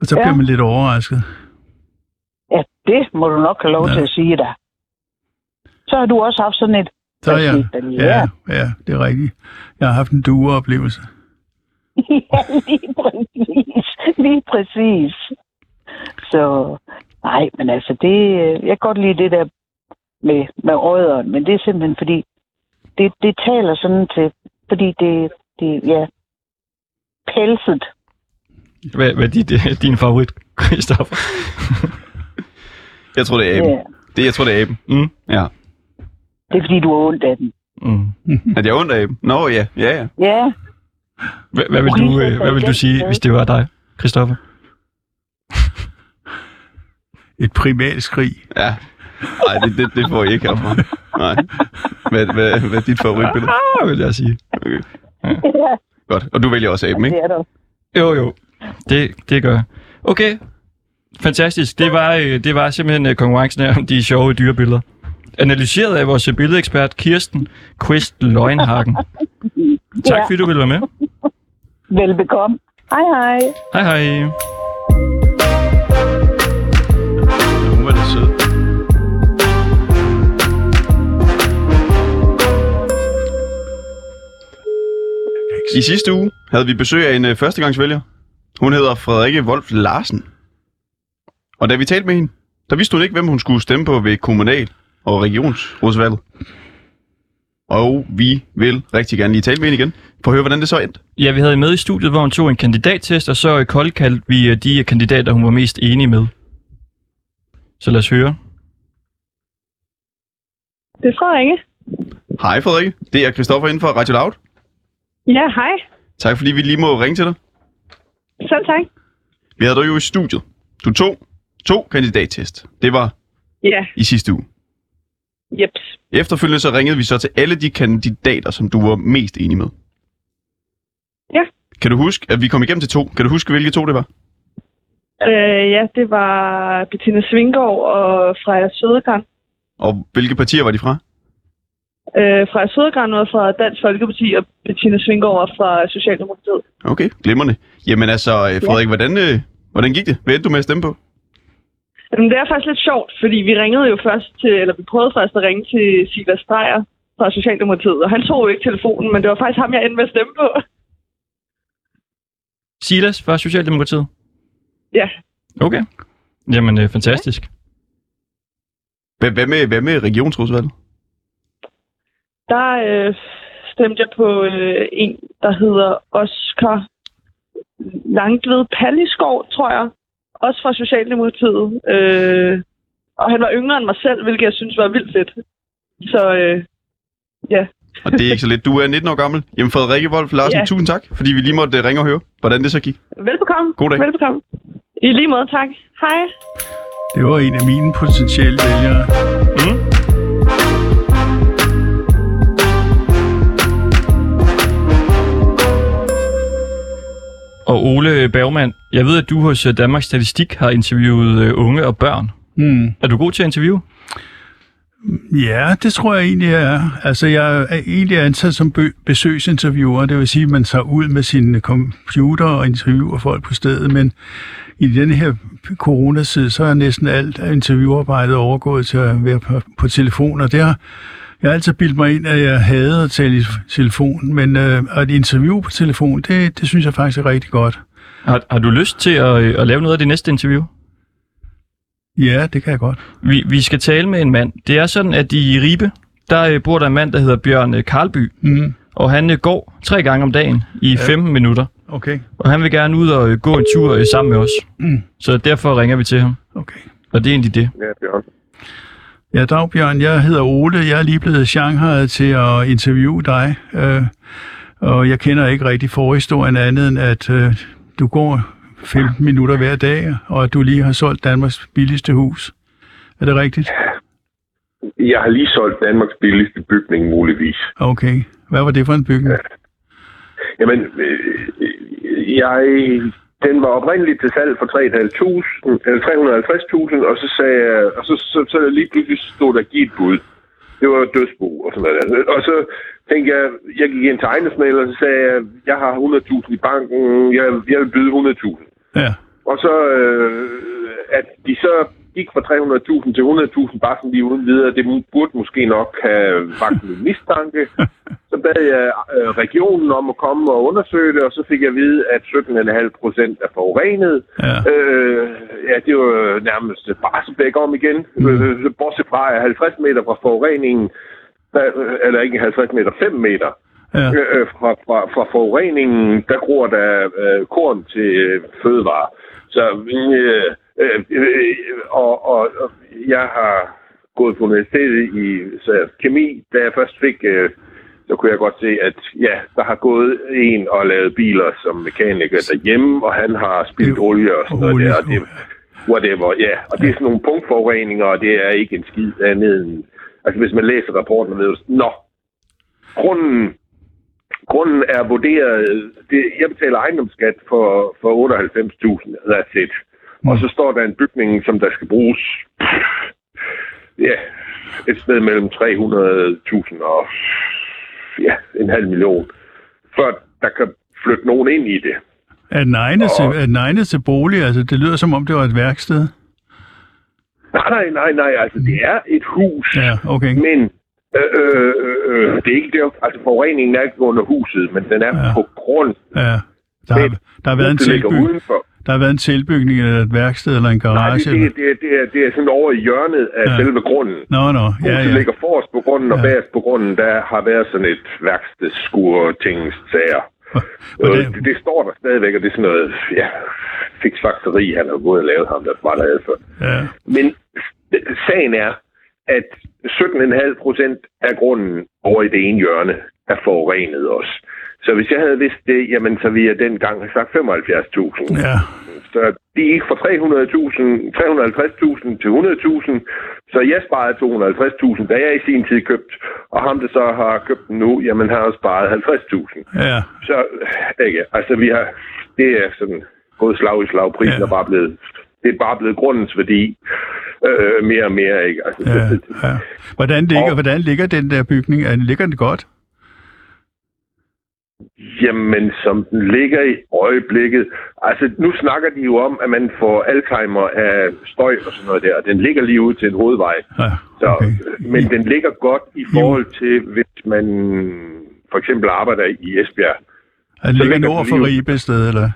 Og så Ja. blev man lidt overrasket. Det må du nok have lov Ja. til at sige dig. Så har du også haft sådan et... Så Hvad ja, ja, det er rigtigt. Jeg har haft en dueoplevelse. [LAUGHS] ja, lige præcis. Lige præcis. Så, nej, men altså, det, øh, jeg kan godt lide det der med, med øjderen, men det er simpelthen fordi, det, det taler sådan til, fordi det, det ja, pelset. Hvad, hvad er dit, øh, din favorit, Christoffer? [LAUGHS] Jeg tror, det er aben. Ja, Det, jeg tror, det er aben. Mm. Ja. det er fordi, du har ondt af den. Mm. At jeg er ondt af aben? Nå, ja. Ja, ja. Ja, Hvad, hvad, vil du, øh, hvad vil du sige, hvis det var dig, Christoffer? Et privat skrig. Ja. Nej, det, det, det får I ikke herfra. Nej. Hvad, hvad, hvad er dit favoritbillede? [LAUGHS] Ah, vil jeg sige. Okay. Ja, Godt. Og du vælger også aben, ikke? det er der. Jo, jo. Det, det gør jeg. Okay. Fantastisk. Det var, øh, det var simpelthen øh, konkurrencen her om de sjove dyrebilleder. Analyseret af vores billedekspert Kirsten Quist Løgnhagen. [LAUGHS] Tak Ja. fordi du ville være med. Velbekomme. Hej, hej. Hej hej. Ja, hun var da sød. I sidste uge havde vi besøg af en øh, førstegangsvælger. Hun hedder Frederikke Wolf Larsen. Og da vi talte med hende, der vidste hun ikke, hvem hun skulle stemme på ved kommunal- og regionsrådsvalget. Og vi vil rigtig gerne lige tale med hende igen, for at høre, hvordan det så endte. Ja, vi havde med i studiet, hvor hun tog en kandidattest, og så koldkaldte vi øh, de kandidater, hun var mest enig med. Så lad os høre. Det er Frederikke. Hej Frederikke, det er Christoffer inden for Radio Loud. Ja, hej. Tak fordi vi lige må ringe til dig. Selv tak. Vi havde dig jo i studiet. Du tog to kandidattest. Det var Ja, i sidste uge. jeps. Efterfølgende så ringede vi så til alle de kandidater, som du var mest enig med. Ja. Kan du huske, at vi kom igennem til to? Kan du huske, hvilke to det var? Øh, ja, det var Bettina Svinggaard og Freja Sødegran. Og hvilke partier var de fra? Øh, Freja Sødegran var fra Dansk Folkeparti, og Bettina Svinggaard var fra Socialdemokratiet. Okay, glimrende. Jamen altså, øh, Frederik, hvordan, øh, hvordan gik det? Hvad endte du med at stemme på? Jamen, det er faktisk lidt sjovt, fordi vi ringede jo først til, eller vi prøvede først at ringe til Silas Drejer fra Socialdemokratiet, og han tog jo ikke telefonen, men det var faktisk ham, jeg endte med at stemme på. Silas fra Socialdemokratiet. Ja, Okay. Jamen, øh, fantastisk. Hvad, hvad, med, hvad med regionsrådsvalget? der øh, stemte jeg på øh, en, der hedder Oscar Langtved Palliskov, tror jeg. Også fra Socialdemokratiet. Øh, og han var yngre end mig selv, hvilket jeg synes var vildt fedt. Så øh, ja, Og det er ikke så lidt. Du er 19 år gammel. Jamen Frederikke Wolf Larsen, Ja. tusind tak, fordi vi lige måtte øh, ringe og høre, hvordan det så gik. velbekomme. God dag. Velbekomme. I lige måde, tak. Hej. Det var en af mine potentielle vælgere. Og Ole Bergmann, jeg ved, at du hos øh, Danmarks Statistik har interviewet øh, unge og børn. Hmm. Er du god til at interviewe? Ja, det tror jeg egentlig, jeg er. Altså, jeg er egentlig ansat som besøgsinterviewer. Det vil sige, at man tager ud med sin computer og interviewer folk på stedet. Men i denne her coronatid, så er næsten alt interviewarbejdet overgået til at være på, på telefon. Og det har, jeg har altid bildt mig ind, at jeg havde at tale i telefon. Men øh, at interview på telefon, det, det synes jeg faktisk er rigtig godt. Har, har du lyst til at, øh, at lave noget af det næste interview? Ja, det kan jeg godt. Vi, vi skal tale med en mand. Det er sådan, at i Ribe, der øh, bor der en mand, der hedder Bjørn øh, Karlby. Mm. Og han går tre gange om dagen i ja. 15 minutter. Okay, Og han vil gerne ud og gå en tur sammen med os. Mm. Så derfor ringer vi til ham. okay. Og det er egentlig det. Ja, Bjørn. Ja, dag Bjørn. Jeg hedder Ole. Jeg er lige blevet shanghajet til at interviewe dig. Øh, og jeg kender ikke rigtig forhistorien andet end, at øh, du går 15 minutter hver dag, og at du lige har solgt Danmarks billigste hus. Er det rigtigt? Jeg har lige solgt Danmarks billigste bygning, muligvis. Okay. Hvad var det for en bygning? Jamen, øh, jeg, den var oprindeligt til salg for 3.500, eller 350.000, og så sagde jeg, og så, så, så lige pludselig stod der givet bud. Det var dødsbo og sådan noget. Og så tænkte jeg, jeg gik ind til ejendomsmægler, og så sagde jeg, jeg har 100.000 i banken, jeg, jeg vil byde 100.000. Ja. Og så, øh, at de så gik fra 300.000 til 100.000 bare sådan lige uden videre, det burde måske nok have vagt min mistanke. [LAUGHS] Så bad jeg øh, regionen om at komme og undersøge det, og så fik jeg at vide, at 17,5 procent er forurenet. Ja. Øh, ja, det var nærmest Barsebæk om igen. Mm. Øh, bortset fra at 50 meter fra forureningen, øh, eller ikke 50 meter, 5 meter Ja. øh, fra, fra, fra forureningen, der gror der øh, korn til øh, fødevare. Så øh, øh, øh, og, og, og jeg har gået på universitetet i så, kemi, da jeg først fik øh, så kunne jeg godt se, at ja, der har gået en og lavet biler som mekaniker derhjemme, og han har spildt olie og sådan noget der. Og det, whatever, ja. Og det er sådan nogle punktforureninger, og det er ikke en skid andet end... Altså, hvis man læser rapporten, ved du, nå, grunden, grunden er vurderet... Det, jeg betaler ejendomsskat for, for 98.000, that's it. Og så står der en bygning, som der skal bruges ja, et sted mellem 300.000 og ja, en halv million, før der kan flytte nogen ind i det. Er den egnet, til, den egnet til bolig? Altså, det lyder som om, det var et værksted. Nej, nej, nej, nej, altså det er et hus, Ja, okay. men øh, øh, øh, det er ikke der, altså forureningen er ikke under huset, men den er Ja. på grund. Ja. Der har, der har været en tilbygning. Der har været en tilbygning eller et værksted eller en Nej, garage. det, eller... det, det, det, er, det er sådan over i hjørnet af Ja. selve grunden. Nå, nå, ja, Huset ja. ligger forrest på grunden, og Ja. bagerst på grunden, der har været sådan et værkstedskur ting sager. Hvordan- Øh, det, det, står der stadigvæk, og det er sådan noget, ja, fiksfakseri, han har gået og lavet ham, der var der før. ja. Men sagen er, at 17,5 procent af grunden over i det ene hjørne er forurenet også. Så hvis jeg havde vidst det, jamen så ville jeg dengang have sagt 75.000. ja. Så de gik fra 300.000, 350.000 til 100.000, så jeg sparede 250.000, da jeg i sin tid købte, og ham, der så har købt den nu, jamen har også sparet 50.000. ja. Så, ikke, altså vi har, det er sådan gået slag i slag, prisen Ja. er bare blevet, det er bare blevet grundens værdi øh, mere og mere, ikke? Altså, Ja, ja. Hvordan, ligger, Og- hvordan ligger den der bygning? Er den, ligger den godt? Jamen, som den ligger i øjeblikket. Altså, nu snakker de jo om, at man får Alzheimer af støj og sådan noget der. og Den ligger lige ud til en hovedvej. Ja, Så, okay. Men den ligger godt i forhold til, hvis man for eksempel arbejder i Esbjerg. Er den ligger nord for Ribe sted, eller?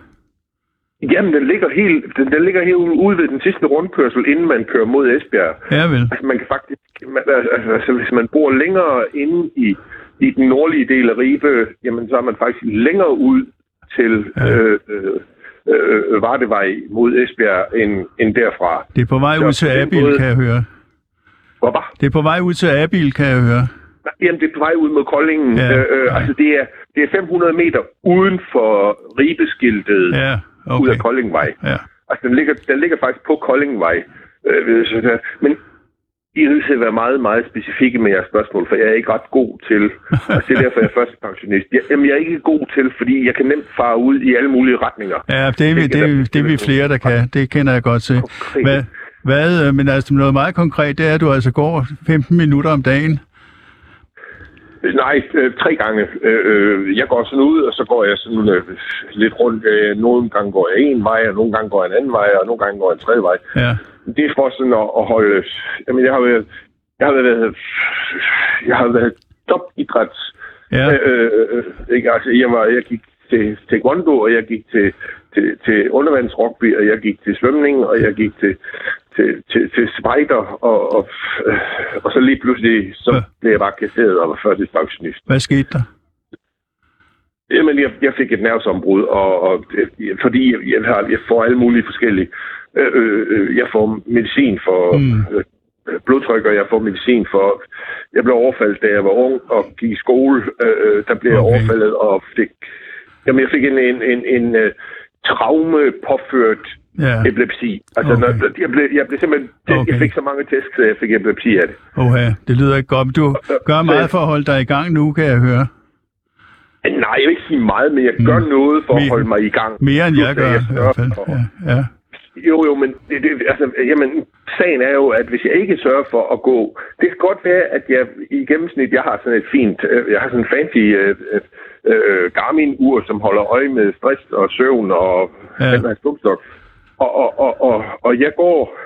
Jamen, den ligger helt, den, den ligger helt ude ved den sidste rundkørsel, inden man kører mod Esbjerg. Ja, vel. Altså, man kan faktisk, man, altså, altså, hvis man bor længere inde i, i den nordlige del af Ribe, jamen, så er man faktisk længere ud til øh, øh, øh, Vardevej mod Esbjerg end, end derfra. Det er på vej Så ud til Abil, måde- kan jeg høre. Hvor var? Det er på vej ud til Abil, kan jeg høre. Jamen, det er på vej ud mod Koldingen. Ja, øh, øh, ja. Altså, det er, det er 500 meter uden for Ribeskiltet ja, okay. ud af Koldingvej. Ja. Altså, den ligger, den ligger faktisk på Koldingvej. Øh, så der- men I er nødt til at være meget, meget specifikke med jeres spørgsmål, for jeg er ikke ret god til, og det er derfor, jeg er førstepensionist. Jeg, jamen, jeg er ikke god til, fordi jeg kan nemt fare ud i alle mulige retninger. Ja, det er, vi, Det er, det er vi flere, der kan. Det kender jeg godt til. Hvad, hvad, øh, men altså noget meget konkret, det er, at du altså går 15 minutter om dagen. Nej, øh, tre gange. Øh, øh, jeg går sådan ud, og så går jeg sådan øh, lidt rundt. Øh, nogle gange går jeg en vej, og nogle gange går jeg en anden vej, og nogle gange går jeg en tredje vej. Ja, Det er for sådan at, at holde... Jamen, jeg har været... Jeg har været... Jeg har været topidræts... ja, Øh, øh, ikke? Altså, jeg, var, jeg gik til taekwondo, og jeg gik til, til, til undervandsrugby, og jeg gik til svømning, og jeg gik til, til, til, til spider, og, og, øh, og så lige pludselig, så Ja. blev jeg bare kasseret og var førtidspensionist. hvad skete der? Jamen, jeg, jeg fik et nervesombrud, og, og øh, fordi jeg, jeg, har, jeg får alle mulige forskellige... Øh, øh, øh, jeg får medicin for Mm. øh, blodtryk, og jeg får medicin for... Jeg blev overfaldet, da jeg var ung og gik i skole. Øh, der blev jeg Okay. overfaldet og fik... Jamen, jeg fik en, en, en, en uh, traume påført Ja, epilepsi. Altså, Okay. når, jeg, blev, jeg blev simpelthen... Okay. Jeg fik så mange tæsk, så jeg fik epilepsi af det. oha, det lyder ikke godt. Du gør meget for at holde dig i gang nu, kan jeg høre. Nej, jeg vil ikke sige meget, men jeg gør noget for Mere- at holde mig i gang. Mere end jeg at gør, i sørger hvert fald. for- Ja, ja. Jo, jo, men det, det, altså, jamen, sagen er jo, at hvis jeg ikke sørger for at gå... Det kan godt være, at jeg i gennemsnit, jeg har sådan et fint... Øh, jeg har sådan en fancy øh, øh, Garmin-ur, som holder øje med stress og søvn og Ja. den her. Og, og, og, og, og jeg går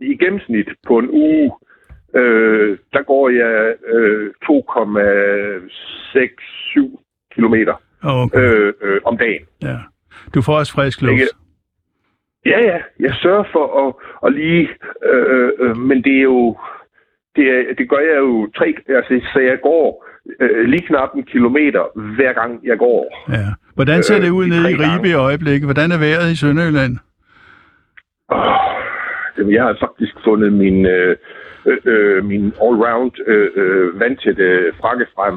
i gennemsnit på en uge, øh, der går jeg øh, 2,67 kilometer Okay. øh, øh, om dagen. Ja. Du får også frisk luft. Ja, ja. Jeg sørger for at, at lige... Øh, øh, men det er jo... Det, er, det gør jeg jo tre... Altså, så jeg går øh, lige knap en kilometer, hver gang jeg går. Ja. Hvordan ser Øh, det ud de nede i Ribe i øjeblikket? Hvordan er vejret i Sønderjylland? Oh, jeg har faktisk fundet min, øh, øh, øh, min all-round øh, øh, vandtætte frakke frem.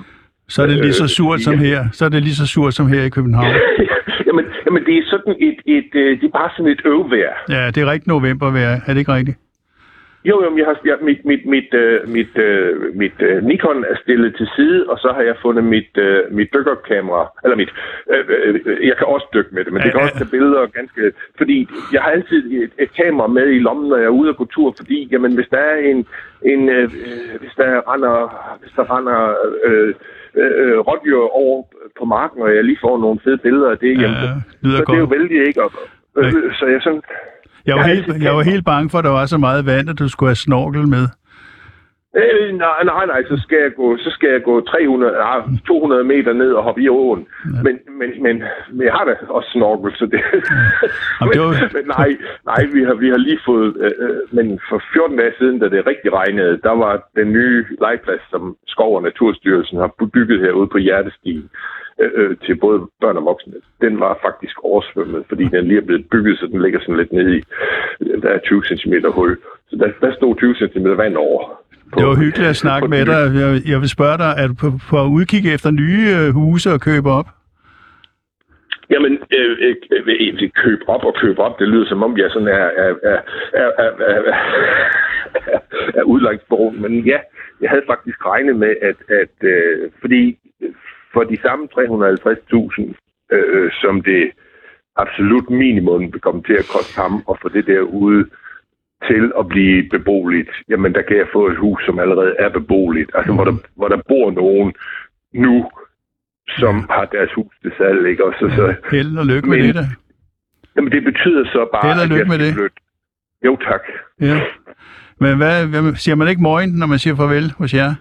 Så er det lige så Øh, surt som her. Så er det lige så surt som her i København. [LAUGHS] jamen, jamen, det er sådan et, et, øh, det er bare sådan et øvvejr. Ja, det er rigtig novembervejr. Er det ikke rigtigt? Jo, jo, jeg har, jeg, mit, mit, mit, øh, mit, øh, mit øh, Nikon er stillet til side, og så har jeg fundet mit, øh, mit dykkerkamera, eller mit, øh, øh, jeg kan også dykke med det, men det kan Ja, også tage billeder ganske, fordi jeg har altid et, et kamera med i lommen, når jeg er ude at gå tur, fordi, jamen, hvis der er en, en øh, hvis der render, hvis der render, øh, øh, rådyr over på marken, og jeg lige får nogle fede billeder af det, Ja, jamen, så, lyder så det er jo vældig ikke, og, øh, så jeg sådan, Jeg var, helt, jeg var helt bange for, at der var så meget vand, at du skulle have snorkel med. Øh, nej, nej, nej, så skal jeg gå, så skal jeg gå 300, nej, 200 meter ned og hoppe i åen. Ja. Men, men, men, men jeg har da også snorkel, så det... Var- men, men nej, nej, vi har, vi har lige fået... Øh, øh, men for 14 dage siden, da det rigtig regnede, der var den nye legeplads, som Skov- og Naturstyrelsen har bygget herude på Hjertestien, øh, øh, til både børn og voksne, den var faktisk oversvømmet, fordi den lige er blevet bygget, så den ligger sådan lidt nede i. Der er 20 cm hul. Så der, der stod 20 cm vand over. På- Det var hyggeligt at snakke på med dig. Jeg, jeg vil spørge dig, er du på, på udkig efter nye øh, huse at købe op? Jamen, øh, øh, øh, øh, køb op og køb op, det lyder som om jeg sådan er, er, er, er, er, er, er, er udlagt Men ja, jeg havde faktisk regnet med, at, at øh, fordi for de samme 350.000, øh, som det absolut minimum vil komme til at koste ham at få det derude til at blive beboeligt, jamen der kan jeg få et hus, som allerede er beboeligt. Altså, hvor der, hvor der bor nogen nu, som har deres hus til salg, ikke? Og så, så, Held og lykke med Men- det. da. Jamen, det betyder så bare, Held og at lykke jeg med det. flytte. Jo, tak. Ja. Men hvad, hvad, siger man ikke morgen, når man siger farvel hos jer?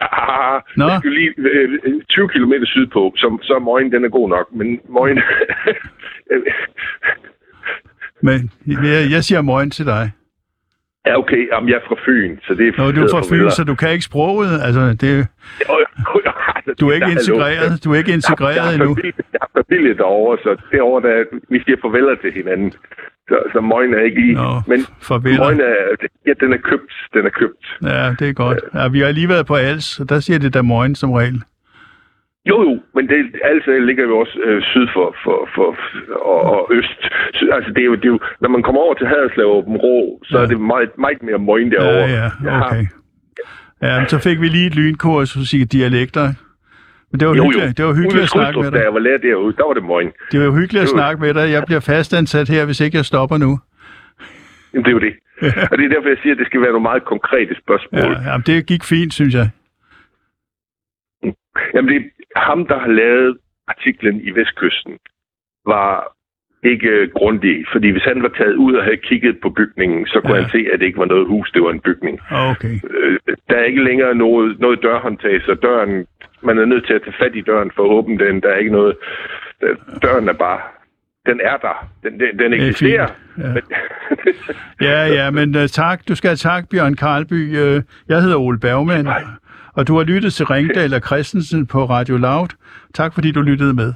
Ah, Nå. jeg skal lige øh, 20 km sydpå, så, så morgen den er god nok. Men morgen... [LAUGHS] Men jeg, jeg siger morgen til dig. ja, okay. Jamen, jeg er fra Fyn, så det er... Nå, du er fra Fyn, så du kan ikke sproget. Altså, det, [LAUGHS] du er ikke integreret, du er ikke integreret jeg, har endnu. familie, jeg har familie derovre, så derovre, der, vi siger farveler til hinanden. Så, så morgen er ikke lige... Nå, men morgen er... Ja, den er købt. Den er købt. Ja, det er godt. Ja, vi har lige været på Als, og der siger det da morgen som regel. Jo, jo, men det, altså ligger jo også øh, syd for, for, for og, og øst. Så, altså, det er, jo, det er jo, når man kommer over til Haderslev og Åben Rå, så Ja. er det meget, meget mere møgen derovre. Ja, ja, okay. Ja, men så fik vi lige et lynkursus i dialekter. Men det var Jo, jo. hyggeligt, det var hyggeligt at snakke med Skrydstrup, Da dig. jeg var lærer derude, der var det møgen. Det var hyggeligt at snakke med dig. Jeg bliver fastansat her, hvis ikke jeg stopper nu. Jamen, det er jo det. [LAUGHS] og det er derfor, jeg siger, at det skal være nogle meget konkrete spørgsmål. Ja, jamen, det gik fint, synes jeg. Jamen, det ham, der har lavet artiklen i Vestkysten, var ikke grundig. Fordi hvis han var taget ud og havde kigget på bygningen, så kunne Ja. han se, at det ikke var noget hus, det var en bygning. Okay. Øh, der er ikke længere noget, noget dørhåndtag, så døren, man er nødt til at tage fat i døren for at åbne den. Der er ikke noget... Døren er bare... Den er der. Den, den, den er eksisterer. Ja. Ja, ja, men uh, tak. Du skal have tak, Bjørn Karlby. Uh, jeg hedder Ole Bergman, og du har lyttet til Ringdal og Christensen på Radio Loud. Tak fordi du lyttede med.